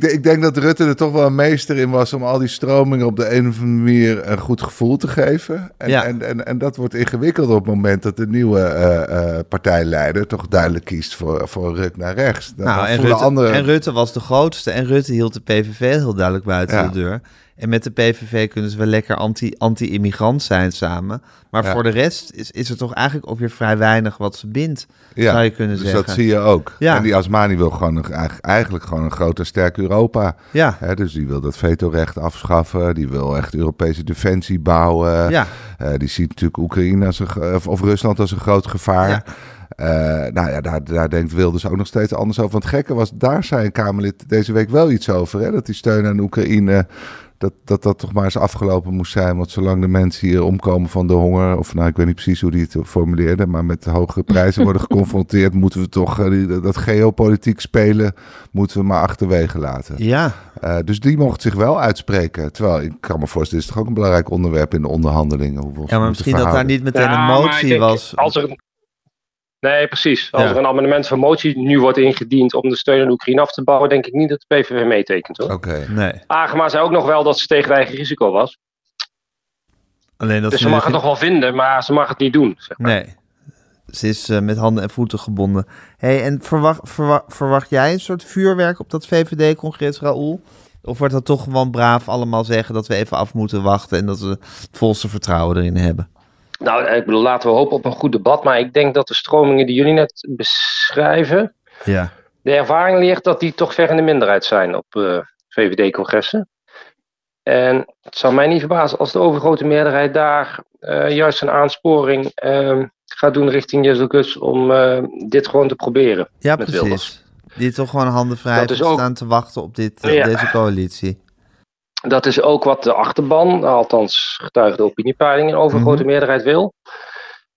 Ik- denk dat Rutte er toch wel een meester in was om al die stromingen op de een of andere manier een goed gevoel te geven. En, Ja. en, en, en dat wordt ingewikkeld op het moment dat de nieuwe eh, eh, partijleider toch duidelijk kiest voor, voor een ruk naar rechts. Dan, Nou, en, Rutte, en Rutte was de grootste. En Rutte hield de PVV heel duidelijk buiten Ja. de deur. En met de PVV kunnen ze wel lekker anti- anti-immigrant zijn samen. Maar Ja. voor de rest is, is er toch eigenlijk ook weer vrij weinig wat ze bindt. zou je kunnen dus zeggen. dat zie je ook. Ja. En die Asmani wil gewoon een, eigenlijk- gewoon een groot en sterk Europa. Ja, dus die wil dat vetorecht afschaffen. Die wil echt Europese defensie bouwen. ja. Eh, die ziet natuurlijk Oekraïne als een, of, of Rusland als een groot gevaar. Ja. Eh, nou ja, daar, daar denkt Wilders ook nog steeds anders over. Want het gekke was, daar zei een Kamerlid deze week wel iets over. Hè? Dat die steun aan Oekraïne, dat, dat dat toch maar eens afgelopen moest zijn. Want zolang de mensen hier omkomen van de honger, of nou ik weet niet precies hoe die het formuleerde, maar met de hogere prijzen worden geconfronteerd, moeten we toch eh, die- dat geopolitiek spelen, moeten we maar achterwege laten. ja. Eh, dus die mocht zich wel uitspreken. Terwijl ik kan me voorstellen, dit is toch ook een belangrijk onderwerp in de onderhandelingen. Hoe we ons ja maar misschien dat daar niet meteen Ja, een motie denk, was. Als er, nee, precies. Als Ja. er een amendement van motie nu wordt ingediend om de steun aan Oekraïne af te bouwen, denk ik niet dat de PVV meetekent hoor. Oké. Nee, Agema zei ook nog wel dat ze tegen eigen risico was. alleen dat dus ze mag het nog wel vinden, maar ze mag het niet doen. Zeg maar. Nee. Ze is eh, met handen en voeten gebonden. hey, en verwacht, verwacht, verwacht jij een soort vuurwerk op dat VVD-congres, Raoul? Of wordt dat toch gewoon braaf allemaal zeggen dat we even af moeten wachten en dat we het volste vertrouwen erin hebben? Nou, ik bedoel, laten we hopen op een goed debat. Maar ik denk dat de stromingen die jullie net beschrijven, Ja. de ervaring leert dat die toch ver in de minderheid zijn op eh, VVD-congressen. En het zou mij niet verbazen als de overgrote meerderheid daar eh, juist een aansporing eh, gaat doen richting Jezus om eh, dit gewoon te proberen. Ja, precies. Wilders. Die toch gewoon handen vrij ook- staan te wachten op dit, Ja. deze coalitie. Dat is ook wat de achterban, althans getuige de opiniepeilingen, een overgrote Mhm. meerderheid wil.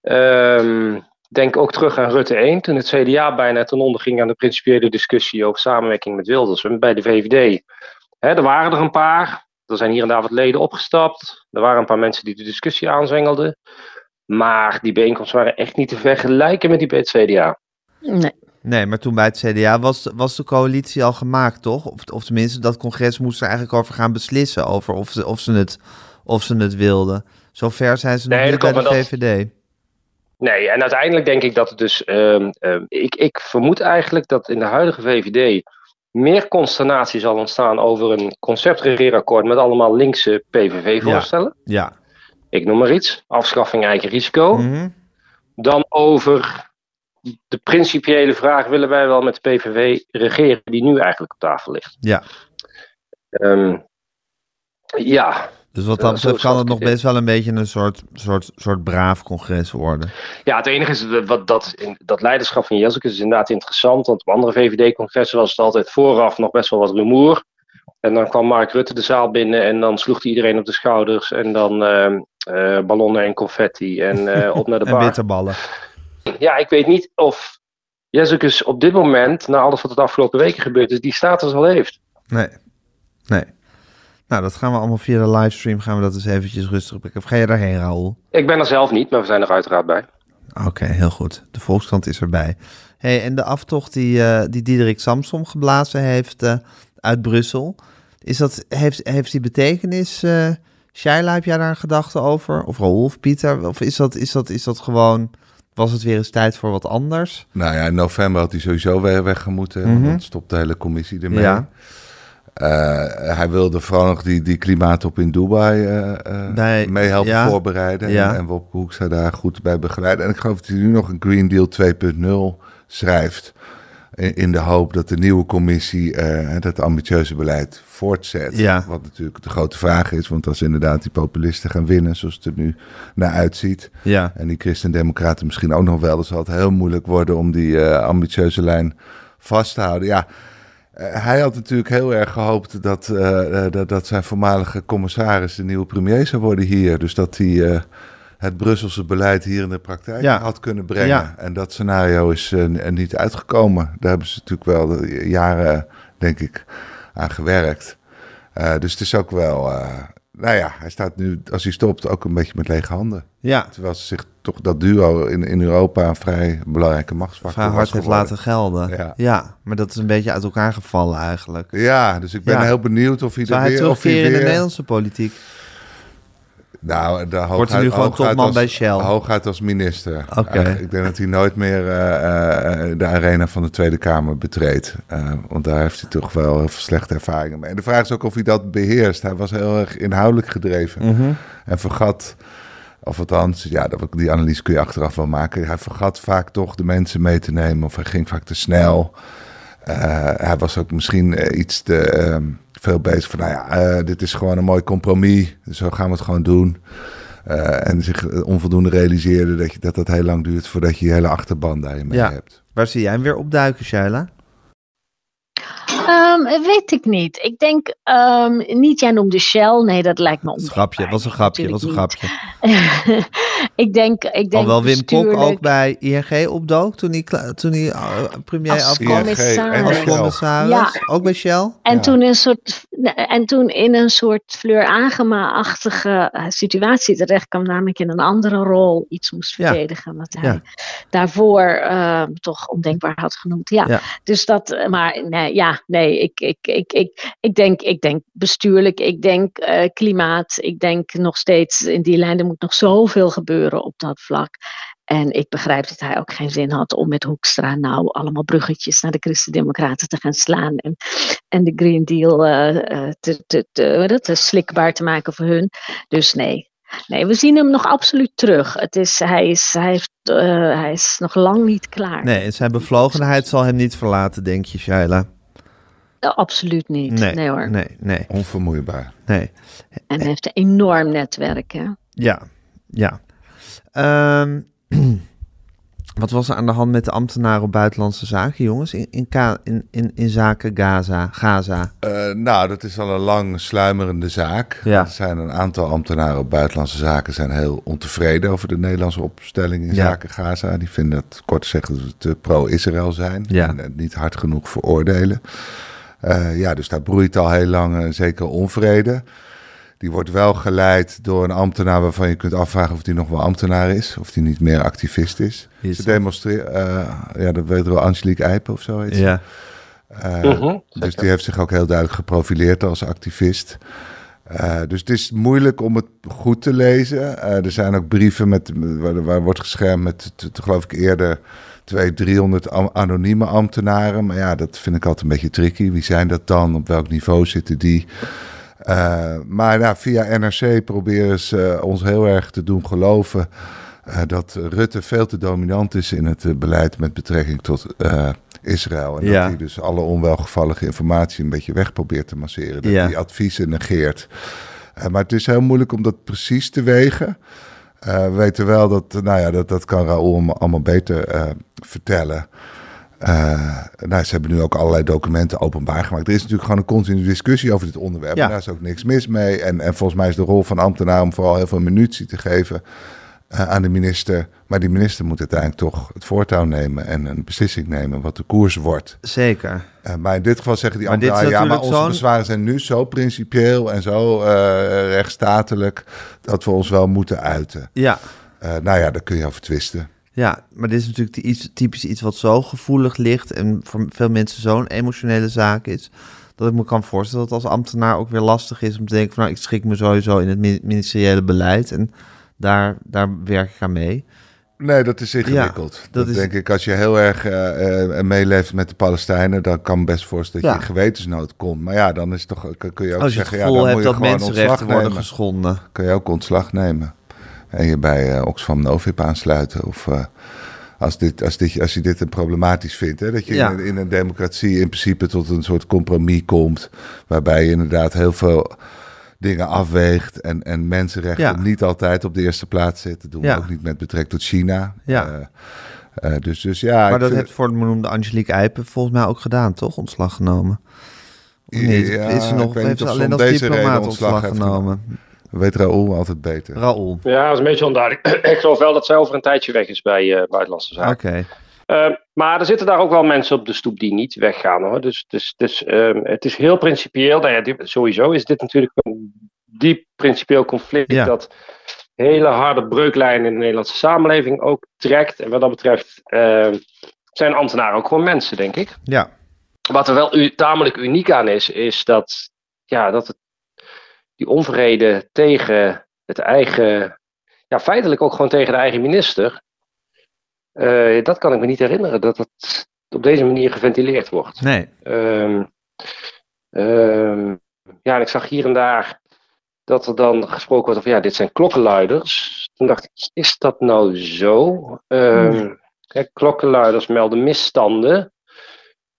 Ehm, denk ook terug aan Rutte 1, toen het CDA bijna ten onder ging aan de principiële discussie over samenwerking met Wilders bij de VVD. Hè, er waren er een paar, er zijn hier en daar wat leden opgestapt. Er waren een paar mensen die de discussie aanzwengelden. Maar die bijeenkomsten waren echt niet te vergelijken met die bij het CDA. Nee. Nee, maar toen bij het CDA was, was de coalitie al gemaakt, toch? Of, of tenminste, dat congres moest er eigenlijk over gaan beslissen. Over of ze, of ze, het, of ze het wilden. Zover zijn ze nog Nee, niet bij de dat- VVD. Nee, en uiteindelijk denk ik dat het dus. ehm, ehm, ik, ik vermoed eigenlijk dat in de huidige VVD meer consternatie zal ontstaan over een conceptregeerakkoord met allemaal linkse PVV-voorstellen. Ja. Ik noem maar iets. Afschaffing eigen risico. Mhm. Dan over de principiële vraag: willen wij wel met de PVV regeren die nu eigenlijk op tafel ligt? Ja. Ehm, ja, Dus wat dat zo betreft kan het nog best wel een beetje een soort, soort, soort braaf congres worden. Ja, het enige is dat, wat, dat, in- dat leiderschap van Jezus is inderdaad interessant. Want op andere VVD-congressen was het altijd vooraf nog best wel wat rumoer. En dan kwam Mark Rutte de zaal binnen en dan sloeg hij iedereen op de schouders. En dan ehm, eh, ballonnen en confetti en eh, op naar de En bar. bitterballen. Ja, ik weet niet of Jezus op dit moment, na alles wat er de afgelopen weken gebeurd is, die status al heeft. Nee. Nee. Nou, dat gaan we allemaal via de livestream. Gaan we dat eens eventjes rustig bekken. Of ga je daarheen, Raoul? Ik ben er zelf niet, maar we zijn er uiteraard bij. Oké, heel goed. De Volkskrant is erbij. Hey, en de aftocht die, eh die Diederik Samsom geblazen heeft eh, uit Brussel. Is dat, heeft, heeft die betekenis? eh Shaila, heb jij daar een gedachte over? Of Raoul of Pieter? Of is dat, is, dat, is dat gewoon... Was het weer eens tijd voor wat anders? Nou ja, in november had hij sowieso weer weg moeten. Mhm. Want dan stopt de hele commissie ermee. Ja. hij wilde vooral nog die, die klimaatop in Dubai uh, mee helpen voorbereiden. Ja. En, en Wopke Hoekstra daar goed bij begeleiden. En ik geloof dat hij nu nog een Green Deal 2.0 schrijft. In, de hoop dat de nieuwe commissie uh, dat ambitieuze beleid voortzet. Ja. Wat natuurlijk de grote vraag is. Want als inderdaad die populisten gaan winnen, zoals het er nu naar uitziet. Ja. En die christen-democraten misschien ook nog wel. Dan zal het heel moeilijk worden om die uh, ambitieuze lijn vast te houden. Ja, uh, hij had natuurlijk heel erg gehoopt dat, dat, dat, zijn voormalige commissaris de nieuwe premier zou worden hier. Dus dat hij het Brusselse beleid hier in de praktijk had kunnen brengen. En dat scenario is uh, niet uitgekomen. Daar hebben ze natuurlijk wel jaren, denk ik, aan gewerkt. Uh, dus het is ook wel, uh, nou ja, hij staat nu, als hij stopt, ook een beetje met lege handen. Ja. Terwijl ze zich toch dat duo in, in Europa een vrij belangrijke machtsfactor vrij hard heeft laten gelden. Ja. ja. maar dat is een beetje uit elkaar gevallen eigenlijk. Ja, dus ik ben heel benieuwd of hij er weer... of hij weer... in de Nederlandse politiek? Nou, de Wordt hij nu gewoon topman bij Shell? Hooguit als minister. Oké. ik denk dat hij nooit meer uh, uh, de arena van de Tweede Kamer betreedt. Want daar heeft hij toch wel heel veel slechte ervaringen mee. En de vraag is ook of hij dat beheerst. Hij was heel erg inhoudelijk gedreven. Mm -hmm. En vergat, of althans, ja, die analyse kun je achteraf wel maken. Hij vergat vaak toch de mensen mee te nemen. Of hij ging vaak te snel. hij was ook misschien iets te... Ehm, veel bezig van, nou ja, uh, dit is gewoon een mooi compromis. Zo gaan we het gewoon doen. Uh, en zich onvoldoende realiseerde dat, je, dat dat heel lang duurt voordat je je hele achterban daarin mee ja. hebt. Waar zie jij hem weer opduiken, Shaila? Um, weet ik niet. Ik denk um, niet, jij noemde Shell. Nee, dat lijkt me ondenkbaar. Grapje, was een grapje, was een grapje. ik denk, ik denk Alhoewel Wim Kok ook bij ING opdook toen hij, toen hij uh, premier als afkwam. Commissaris. commissaris. Ja. Ook bij Shell. En, toen een soort, en toen in een soort Fleur Agema-achtige uh, situatie terecht kwam, namelijk in een andere rol iets moest verdedigen. Wat hij daarvoor uh, toch ondenkbaar had genoemd. Ja. Dus dat, uh, maar nee, ja, nee, ik, ik, ik, ik, ik, denk, ik denk bestuurlijk, ik denk uh, klimaat, ik denk nog steeds in die lijn, er moet nog zoveel gebeuren op dat vlak. En ik begrijp dat hij ook geen zin had om met Hoekstra nou allemaal bruggetjes naar de Christen-Democraten te gaan slaan. En, en de Green Deal uh, te, te, te, te, slikbaar te maken voor hun. Dus nee. Nee, we zien hem nog absoluut terug. Het is, hij, is, hij, heeft, uh, hij is nog lang niet klaar. Nee, en zijn bevlogenheid zal hem niet verlaten, denk je, Shaila? absoluut niet. Nee, nee, hoor. Nee, nee. Onvermoeibaar. Nee. En hij heeft een enorm netwerk, hè? Ja, ja. Um, wat was er aan de hand met de ambtenaren op buitenlandse zaken, jongens, in, in, in, in, in zaken Gaza? Gaza? Uh, nou, dat is al een lang sluimerende zaak. Ja. Er zijn een aantal ambtenaren op buitenlandse zaken zijn heel ontevreden over de Nederlandse opstelling in zaken Gaza. Die vinden het, kort gezegd, dat we te pro-Israël zijn ja. en het niet hard genoeg veroordelen. Uh, ja, dus daar broeit al heel lang een zekere onvrede. Die wordt wel geleid door een ambtenaar waarvan je kunt afvragen of die nog wel ambtenaar is. Of die niet meer activist is. is Ze demonstreren, uh, ja, dat weet wel Angelique Eipen of zo heet Ja. Uh, uh -huh, dus die heeft zich ook heel duidelijk geprofileerd als activist. Uh, dus het is moeilijk om het goed te lezen. Uh, er zijn ook brieven met, waar, waar wordt geschermd met, te, te, geloof ik eerder, 200, 300 anonieme ambtenaren. Maar ja, dat vind ik altijd een beetje tricky. Wie zijn dat dan? Op welk niveau zitten die? Uh, maar nou, via NRC proberen ze ons heel erg te doen geloven uh, dat Rutte veel te dominant is in het beleid met betrekking tot Israël. En ja. dat hij dus alle onwelgevallige informatie een beetje weg probeert te masseren. Dat ja. hij adviezen negeert. maar het is heel moeilijk om dat precies te wegen. we weten wel dat, nou ja, dat, dat kan Raoul allemaal beter vertellen. Uh, nou, ze hebben nu ook allerlei documenten openbaar gemaakt. Er is natuurlijk gewoon een continue discussie over dit onderwerp. Ja. En daar is ook niks mis mee. En, en volgens mij is de rol van ambtenaar om vooral heel veel munitie te geven uh, aan de minister. Maar die minister moet uiteindelijk toch het voortouw nemen en een beslissing nemen wat de koers wordt. Zeker. Uh, maar in dit geval zeggen die ambtenaren, ja, maar onze bezwaren zijn nu zo principieel en zo rechtsstatelijk dat we ons wel moeten uiten. Ja. nou ja, daar kun je over twisten. Ja, maar dit is natuurlijk iets, typisch iets wat zo gevoelig ligt en voor veel mensen zo'n emotionele zaak is. Dat ik me kan voorstellen dat als ambtenaar ook weer lastig is om te denken van nou, ik schik me sowieso in het ministeriële beleid en daar, daar werk ik aan mee. Nee, dat is ingewikkeld. Ja, dat, dat is- denk ik, als je heel erg eh, eh, meeleeft met de Palestijnen, dan kan best voorstellen dat Ja. je in gewetensnood komt. Maar ja, dan is toch, kun- je ook Als je het zeggen, ja, dan hebt moet je dat gewoon mensenrechten worden geschonden. Kun je ook ontslag nemen. En je bij eh, Oxfam Novib aansluiten. Of eh, als, dit, als, dit, als je dit een problematisch vindt. Hè, dat je Ja. in, een- in een democratie in principe tot een soort compromis komt. Waarbij je inderdaad heel veel dingen afweegt. En, en mensenrechten Ja. niet altijd op de eerste plaats zitten. Dat doen Ja. we ook niet met betrekking tot China. Ja. Eh, eh, dus, dus ja, maar dat heeft voor de benoemde Angelique Eipen volgens mij ook gedaan, toch? Ontslag genomen. Of niet? Ja, is ze nog, heeft ze alleen als deze reden diplomaat ontslag ontslag heeft genomen? Weet Raoul altijd beter. Raoul. Ja, dat is een beetje onduidelijk. ik geloof wel dat zij over een tijdje weg is bij eh, Buitenlandse Zaken. Oké. Eh, maar er zitten daar ook wel mensen op de stoep die niet weggaan hoor. Dus, dus, dus ehm, het is heel principieel. Nou ja, sowieso is dit natuurlijk een diep principieel conflict Ja. dat hele harde breuklijnen in de Nederlandse samenleving ook trekt. En wat dat betreft ehm, zijn ambtenaren ook gewoon mensen, denk ik. Ja. Wat er wel u, tamelijk uniek aan is, is dat, ja, dat het, die onvrede tegen het eigen, ja, feitelijk ook gewoon tegen de eigen minister, eh, dat kan ik me niet herinneren, dat het op deze manier geventileerd wordt. Nee. Ehm, ehm, ja, en ik zag hier en daar dat er dan gesproken wordt over, ja, dit zijn klokkenluiders. Toen dacht ik, is dat nou zo? Kijk, klokkenluiders melden misstanden.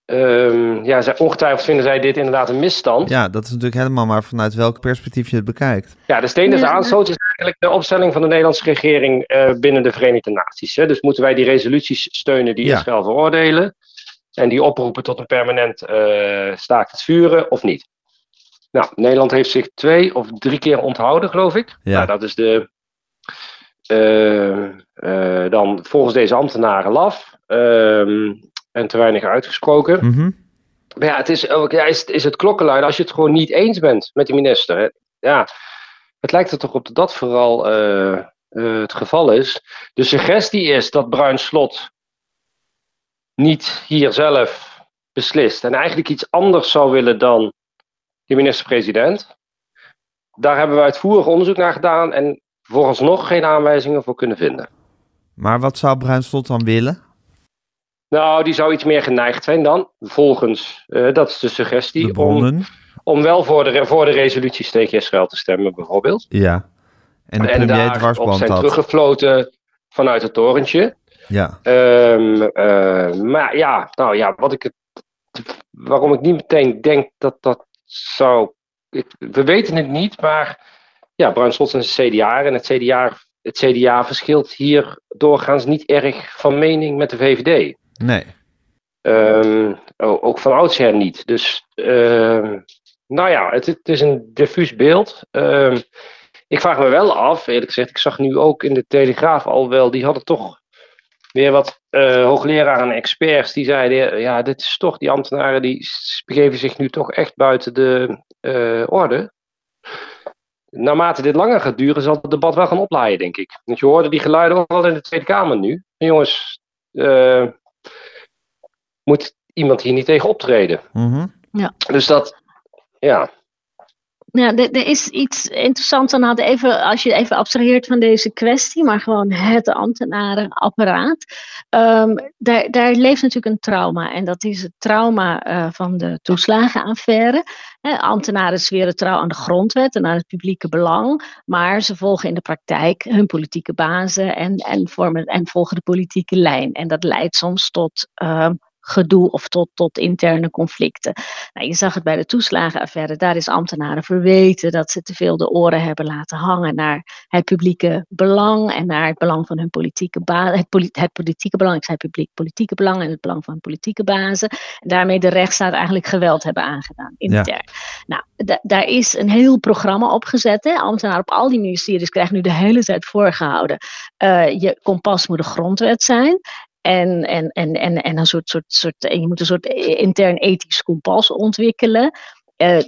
Ehm, ja, zij, ongetwijfeld vinden zij dit inderdaad een misstand. Ja, Ja, dat is natuurlijk helemaal maar vanuit welk perspectief je het bekijkt. de steen des Ja, aanstoots is eigenlijk de opstelling van de Nederlandse regering eh, binnen de Verenigde Naties. Hè. Dus moeten wij die resoluties steunen die Ja. Israël veroordelen en die oproepen tot een permanent eh staakt het vuren of niet? Nou, Nederland heeft zich twee of drie keer onthouden, geloof ik. Ja. Nou, dat is de, eh, dan volgens deze ambtenaren laf ehm, en te weinig uitgesproken. Mhm. Maar ja, het is, ook, ja is, is het klokkenluiden als je het gewoon niet eens bent met de minister. Hè? Ja, het lijkt er toch op dat dat vooral eh, eh, het geval is. De suggestie is dat Bruin Slot niet hier zelf beslist en eigenlijk iets anders zou willen dan de minister-president. Daar hebben we uitvoerig onderzoek naar gedaan en vooralsnog geen aanwijzingen voor kunnen vinden. Maar wat zou Bruin Slot dan willen? Nou, die zou iets meer geneigd zijn dan, volgens, eh, dat is de suggestie, De om om wel voor de, voor de resoluties tegen Israël te stemmen, bijvoorbeeld. Ja. En de en premier dwarsband zijn had. teruggefloten vanuit het torentje. Ja. Ehm, eh, maar ja, nou ja, wat ik het, waarom ik niet meteen denk dat dat zou. Ik, we weten het niet, maar ja, Bruin Slot is een CDA en het CDA, het CDA verschilt hier doorgaans niet erg van mening met de VVD. Nee. Ehm, o- ook van oudsher niet. Dus, ehm, nou ja, het, het is een diffuus beeld. Ehm, ik vraag me wel af, eerlijk gezegd, ik zag nu ook in de Telegraaf al wel, die hadden toch weer wat eh hoogleraren en experts die zeiden, ja, dit is toch, die ambtenaren die begeven zich nu toch echt buiten de eh, orde. Naarmate dit langer gaat duren, zal het debat wel gaan oplaaien, denk ik. Want je hoorde die geluiden ook al in de Tweede Kamer nu. En jongens, eh, moet iemand hier niet tegen optreden? Mhm. Dus dat, ja. Ja, er, er is iets interessants aan hadden, even, als je even abstraheert van deze kwestie, maar gewoon het ambtenarenapparaat. Ehm, daar, daar leeft natuurlijk een trauma. En dat is het trauma eh, van de toeslagenaffaire. Hè, ambtenaren zweren trouw aan de grondwet en aan het publieke belang. Maar ze volgen in de praktijk hun politieke bazen en, en, vormen, en volgen de politieke lijn. En dat leidt soms tot ehm, gedoe of tot, tot interne conflicten. Nou, je zag het bij de toeslagenaffaire. Daar is ambtenaren verweten dat ze te veel de oren hebben laten hangen naar het publieke belang en naar het belang van hun politieke bazen. Het, het politieke belang, ik zei publiek politieke belang en het belang van hun politieke bazen. En daarmee de rechtsstaat eigenlijk geweld hebben aangedaan, intern. Nou, da- daar is een heel programma opgezet. Hè. Ambtenaren op al die ministeries krijgen nu de hele tijd voorgehouden. eh, je kompas moet de grondwet zijn. En, en, en, en, en een soort, soort, soort, en je moet een soort intern ethisch kompas ontwikkelen.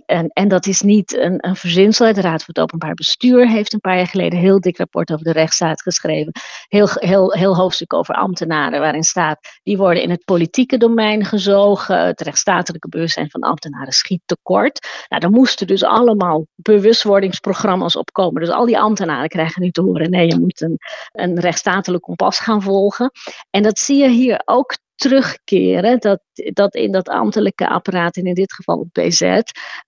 En, en dat is niet een, een verzinsel. De Raad voor het Openbaar Bestuur heeft een paar jaar geleden een heel dik rapport over de rechtsstaat geschreven. Heel, heel, heel hoofdstuk over ambtenaren, waarin staat: die worden in het politieke domein gezogen. Het rechtsstatelijke bewustzijn van ambtenaren schiet tekort. Nou, er moesten dus allemaal bewustwordingsprogramma's opkomen. Dus al die ambtenaren krijgen nu te horen: nee, je moet een, een rechtsstatelijk kompas gaan volgen. En dat zie je hier ook terugkeren, dat, dat in dat ambtelijke apparaat, en in dit geval het BZ,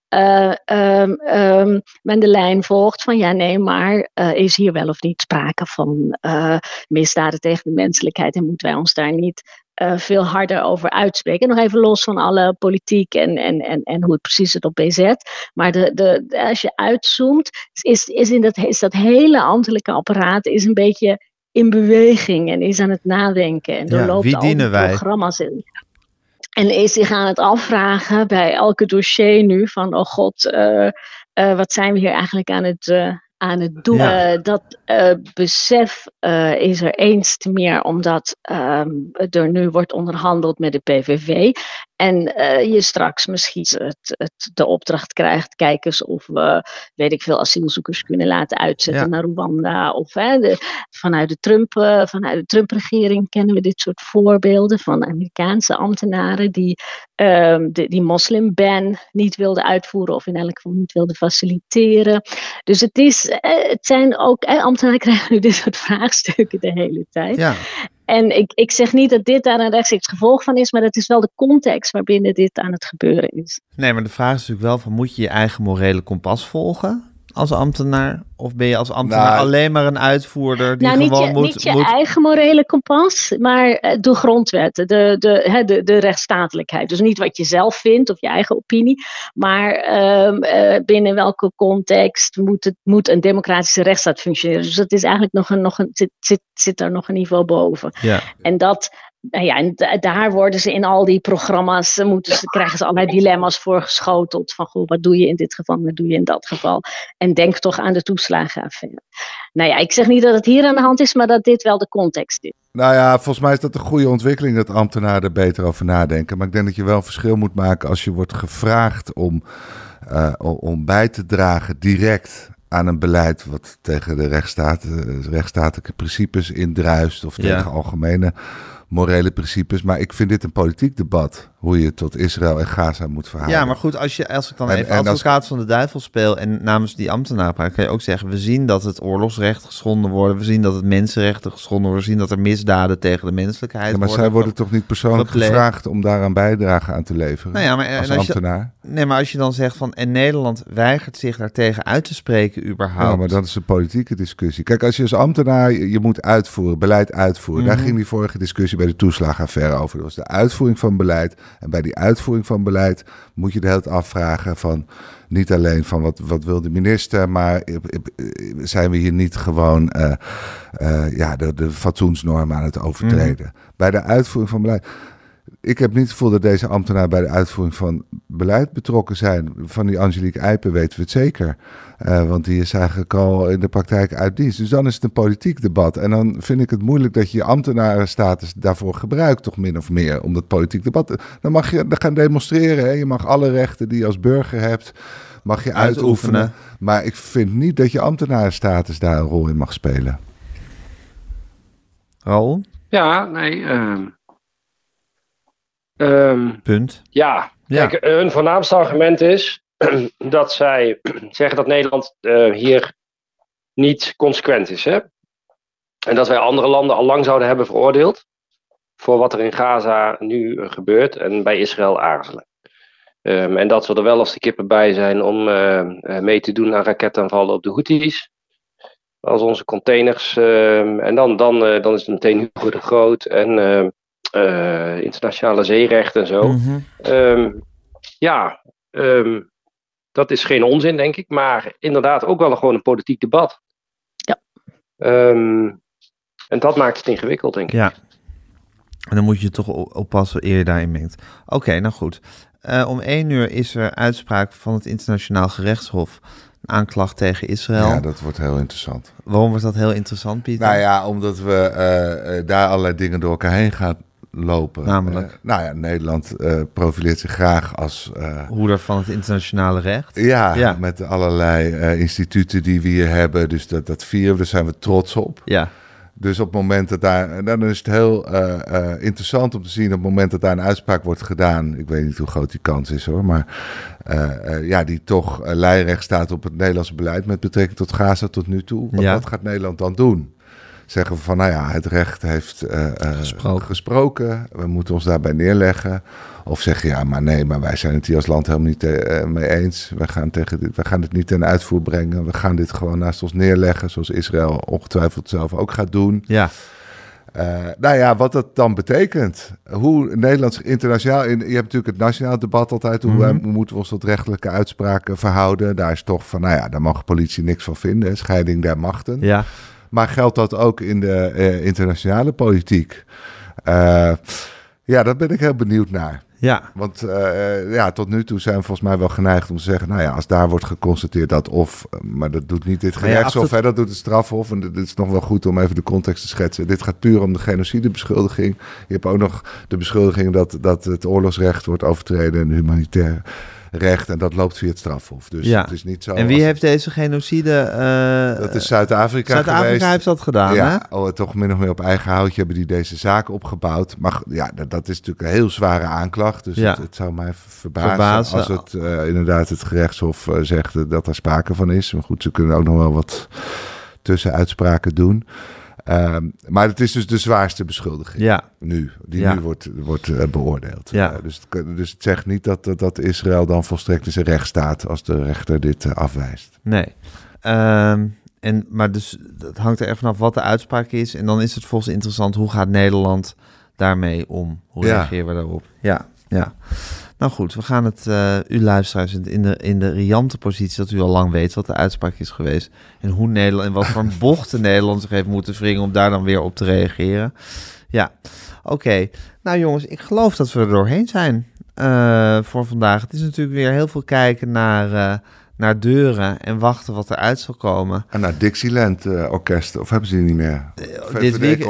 uh, um, men de lijn volgt van ja, nee, maar uh, is hier wel of niet sprake van uh, misdaden tegen de menselijkheid en moeten wij ons daar niet veel harder over uitspreken. Nog even los van alle politiek en, en, en, en hoe het precies zit op BZ. Maar de, de, als je uitzoomt, is, is, in dat, is dat hele ambtelijke apparaat is een beetje in beweging en is aan het nadenken. En doorloopt ja, al programma's in. En is zich aan het afvragen bij elke dossier nu van, oh god, uh, uh, wat zijn we hier eigenlijk aan het, uh, aan het doen. Ja. Dat besef is er eens te meer omdat um, er nu wordt onderhandeld met de PVV. En je straks misschien het, het, de opdracht krijgt, kijk eens of we, weet ik veel, asielzoekers kunnen laten uitzetten ja. naar Rwanda. Of hè, de, vanuit de Trump, vanuit de Trump-regering kennen we dit soort voorbeelden van Amerikaanse ambtenaren die um, de, die moslimban niet wilden uitvoeren of in elk geval niet wilden faciliteren. Dus het is het zijn ook, eh, ambtenaren krijgen nu dit soort vraagstukken de hele tijd. Ja. En ik, ik zeg niet dat dit daar een rechtstreeks gevolg van is, maar dat is wel de context waarbinnen dit aan het gebeuren is. Nee, maar de vraag is natuurlijk wel van, moet je je eigen morele kompas volgen als ambtenaar? Of ben je als ambtenaar nou, alleen maar een uitvoerder die nou, gewoon niet je, moet... Niet je moet... eigen morele kompas, maar de grondwetten, de, de, de, de rechtsstatelijkheid. Dus niet wat je zelf vindt of je eigen opinie, maar um, uh, binnen welke context moet, het, moet een democratische rechtsstaat functioneren. Dus dat is eigenlijk nog een, nog een, zit, zit, zit daar nog een niveau boven. Ja. En dat, nou ja, en daar worden ze in al die programma's, moeten ze, krijgen ze allerlei dilemma's voorgeschoteld. Van goh, wat doe je in dit geval, wat doe je in dat geval? En denk toch aan de toeslagenaffaire. Nou ja, ik zeg niet dat het hier aan de hand is, maar dat dit wel de context is. Nou ja, volgens mij is dat een goede ontwikkeling dat ambtenaren er beter over nadenken. Maar ik denk dat je wel een verschil moet maken als je wordt gevraagd om, uh, om bij te dragen direct aan een beleid wat tegen de rechtsstaat, rechtsstatelijke principes indruist of tegen ja. algemene morele principes. Maar ik vind dit een politiek debat. Hoe je tot Israël en Gaza moet verhouden. Ja, maar goed, als, je, als ik dan en, even en advocaat als... van de duivel speel... en namens die ambtenaar praat, kan je ook zeggen... we zien dat het oorlogsrecht geschonden wordt. We zien dat het mensenrechten geschonden worden. We zien dat er misdaden tegen de menselijkheid ja, maar worden. zij worden toch niet persoonlijk gepleegd. gevraagd... om daaraan bijdrage aan te leveren nou ja, maar, als als ambtenaar? Je, nee, maar als je dan zegt van... en Nederland weigert zich daartegen uit te spreken überhaupt. Ja, maar dat is een politieke discussie. Kijk, als je als ambtenaar... je, je moet uitvoeren, beleid uitvoeren. Mm -hmm. Daar ging die vorige discussie bij de toeslagaffaire over. Dat was de uitvoering van beleid. En bij die uitvoering van beleid moet je de hele tijd afvragen van niet alleen van wat, wat wil de minister, maar zijn we hier niet gewoon uh, uh, ja, de, de fatsoensnormen aan het overtreden. Mm. Bij de uitvoering van beleid. Ik heb niet het gevoel dat deze ambtenaren bij de uitvoering van beleid betrokken zijn. Van die Angelique Eipen weten we het zeker. Uh, want die is eigenlijk al in de praktijk uit dienst. Dus dan is het een politiek debat. En dan vind ik het moeilijk dat je je ambtenarenstatus daarvoor gebruikt, toch min of meer. Om dat politiek debat. Dan mag je dan gaan demonstreren. Hè? Je mag alle rechten die je als burger hebt, mag je uitoefenen. uitoefenen. Maar ik vind niet dat je ambtenarenstatus daar een rol in mag spelen. Raoul? Ja, nee. Uh... Um, Punt. Ja, ja. Kijk, hun voornaamste argument is dat zij zeggen dat Nederland uh, hier niet consequent is. Hè? En dat wij andere landen al lang zouden hebben veroordeeld voor wat er in Gaza nu gebeurt en bij Israël aarzelen. Um, en dat we er wel als de kippen bij zijn om uh, mee te doen aan raketaanvallen op de Houthis. Als onze containers. Um, en dan, dan, dan is het meteen Hugo de Groot en uh, internationale zeerecht en zo. Mhm. Mm -hmm. ja, um, dat is geen onzin, denk ik. Maar inderdaad ook wel een, gewoon een politiek debat. Ja. Um, en dat maakt het ingewikkeld, denk ik. Ja. En dan moet je toch oppassen eer je daarin mengt. Oké, okay, nou goed. Uh, om één uur is er uitspraak van het Internationaal Gerechtshof. Een aanklacht tegen Israël. Ja, dat wordt heel interessant. Waarom wordt dat heel interessant, Pieter? Nou ja, omdat we uh, daar allerlei dingen door elkaar heen gaan lopen. Namelijk? Eh, nou ja, Nederland eh, profileert zich graag als... eh, Hoeder van het internationale recht. ja, Ja. met allerlei instituten die we hier hebben. Dus dat, dat vieren we, daar zijn we trots op. Ja, Dus op het moment dat daar... Dan is het heel interessant om te zien... op het moment dat daar een uitspraak wordt gedaan... ik weet niet hoe groot die kans is hoor... maar ja, die toch uh, lijnrecht staat op het Nederlandse beleid... met betrekking tot Gaza tot nu toe. Wat, Ja. wat gaat Nederland dan doen? Zeggen we van, nou ja, het recht heeft eh, eh, Gesproken. gesproken. We moeten ons daarbij neerleggen. Of zeggen, ja, maar nee, maar wij zijn het hier als land helemaal niet eh, mee eens. We gaan, tegen dit, we gaan dit niet ten uitvoer brengen. We gaan dit gewoon naast ons neerleggen, zoals Israël ongetwijfeld zelf ook gaat doen. ja, nou ja, wat dat dan betekent. Hoe Nederland zich internationaal... In, je hebt natuurlijk het nationaal debat altijd. Hoe, hoe moeten we ons tot rechtelijke uitspraken verhouden? Daar is toch van, nou ja, daar mag politie niks van vinden. Scheiding der machten. ja. Maar geldt dat ook in de eh, internationale politiek? Eh, ja, daar ben ik heel benieuwd naar. Ja, Want eh, ja, tot nu toe zijn we volgens mij wel geneigd om te zeggen... nou ja, als daar wordt geconstateerd dat of... maar dat doet niet dit ja, gerechtshof, hè, dat doet het strafhof. En dit is nog wel goed om even de context te schetsen. Dit gaat puur om de genocidebeschuldiging. Je hebt ook nog de beschuldiging dat, dat het oorlogsrecht wordt overtreden... en humanitair recht. En dat loopt via het strafhof. Dus Ja. het is niet zo... en wie heeft deze genocide... eh, Dat is Zuid-Afrika Zuid-Afrika heeft dat gedaan, hè? ja, oh, toch min of meer op eigen houtje hebben die deze zaak opgebouwd. Maar ja, dat, dat is natuurlijk een heel zware aanklacht. Dus Ja. het, het zou mij verbazen, Verbazen. als het eh, inderdaad het gerechtshof eh, zegt dat er sprake van is. Maar goed, ze kunnen ook nog wel wat tussenuitspraken doen. Ehm, maar het is dus de zwaarste beschuldiging Ja, nu, die Ja. nu wordt, wordt eh, beoordeeld. Ja. Eh, dus, het, dus het zegt niet dat, dat, dat Israël dan volstrekt in zijn recht staat als de rechter dit eh, afwijst. nee. Ehm, en, maar dus het hangt er even vanaf wat de uitspraak is. En dan is het volgens interessant, hoe gaat Nederland daarmee om? Hoe reageren we daarop? Ja, ja. Nou goed, we gaan het, eh u luisteraars, in de, in de riante positie dat u al lang weet wat de uitspraak is geweest. En hoe Nederland, en wat voor een bochten Nederland zich heeft moeten wringen om daar dan weer op te reageren. Ja, oké. Nou jongens, ik geloof dat we er doorheen zijn eh, voor vandaag. Het is natuurlijk weer heel veel kijken naar, eh, naar deuren en wachten wat eruit zal komen. En naar Dixieland eh, orkest, of hebben ze die niet meer? Eh, Dit week,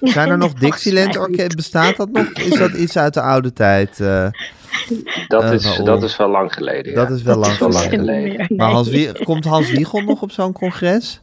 zijn er nog Volgens Dixieland mij orkest? Bestaat dat nog? Is dat iets uit de oude tijd? Dat, Eh, is, dat is wel lang geleden. dat is wel lang wel lang geleden. geleden. Maar Hans komt Hans Wiegel nog op zo'n congres?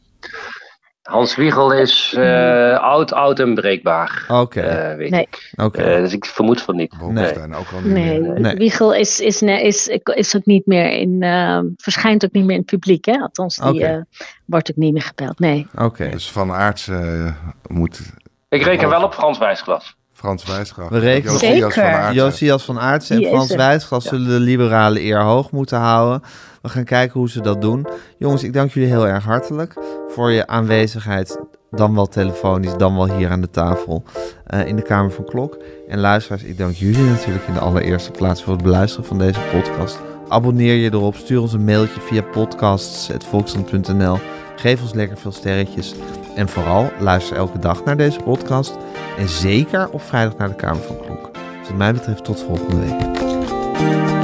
Hans Wiegel is eh, oud, oud en breekbaar. Oké, eh, weet Nee. ik. oké. Eh, dus ik vermoed van niet. Bolkestein ook al niet Nee, meer. Nee. Wiegel is, is, is, is ook niet meer in, eh, verschijnt ook niet meer in het publiek, hè? Althans, die wordt ook niet meer gebeld. Nee. Oké. Dus van Aerts eh, moet Ik reken wel op Frans Wijsglas. Frans Wijsgraaf. We rekenen- Josias van Zeker. Aertsen. Josias van Aartsen en Die is Frans er. Zullen de liberale eer hoog moeten houden. We gaan kijken hoe ze dat doen. Jongens, ik dank jullie heel erg hartelijk voor je aanwezigheid. Dan wel telefonisch, dan wel hier aan de tafel eh, in de Kamer van Klok. En luisteraars, ik dank jullie natuurlijk in de allereerste plaats voor het beluisteren van deze podcast. Abonneer je erop, stuur ons een mailtje via podcasts.volksland.nl. Geef ons lekker veel sterretjes. En vooral, luister elke dag naar deze podcast. En zeker op vrijdag naar de Kamer van Klok. Dus wat mij betreft tot volgende week.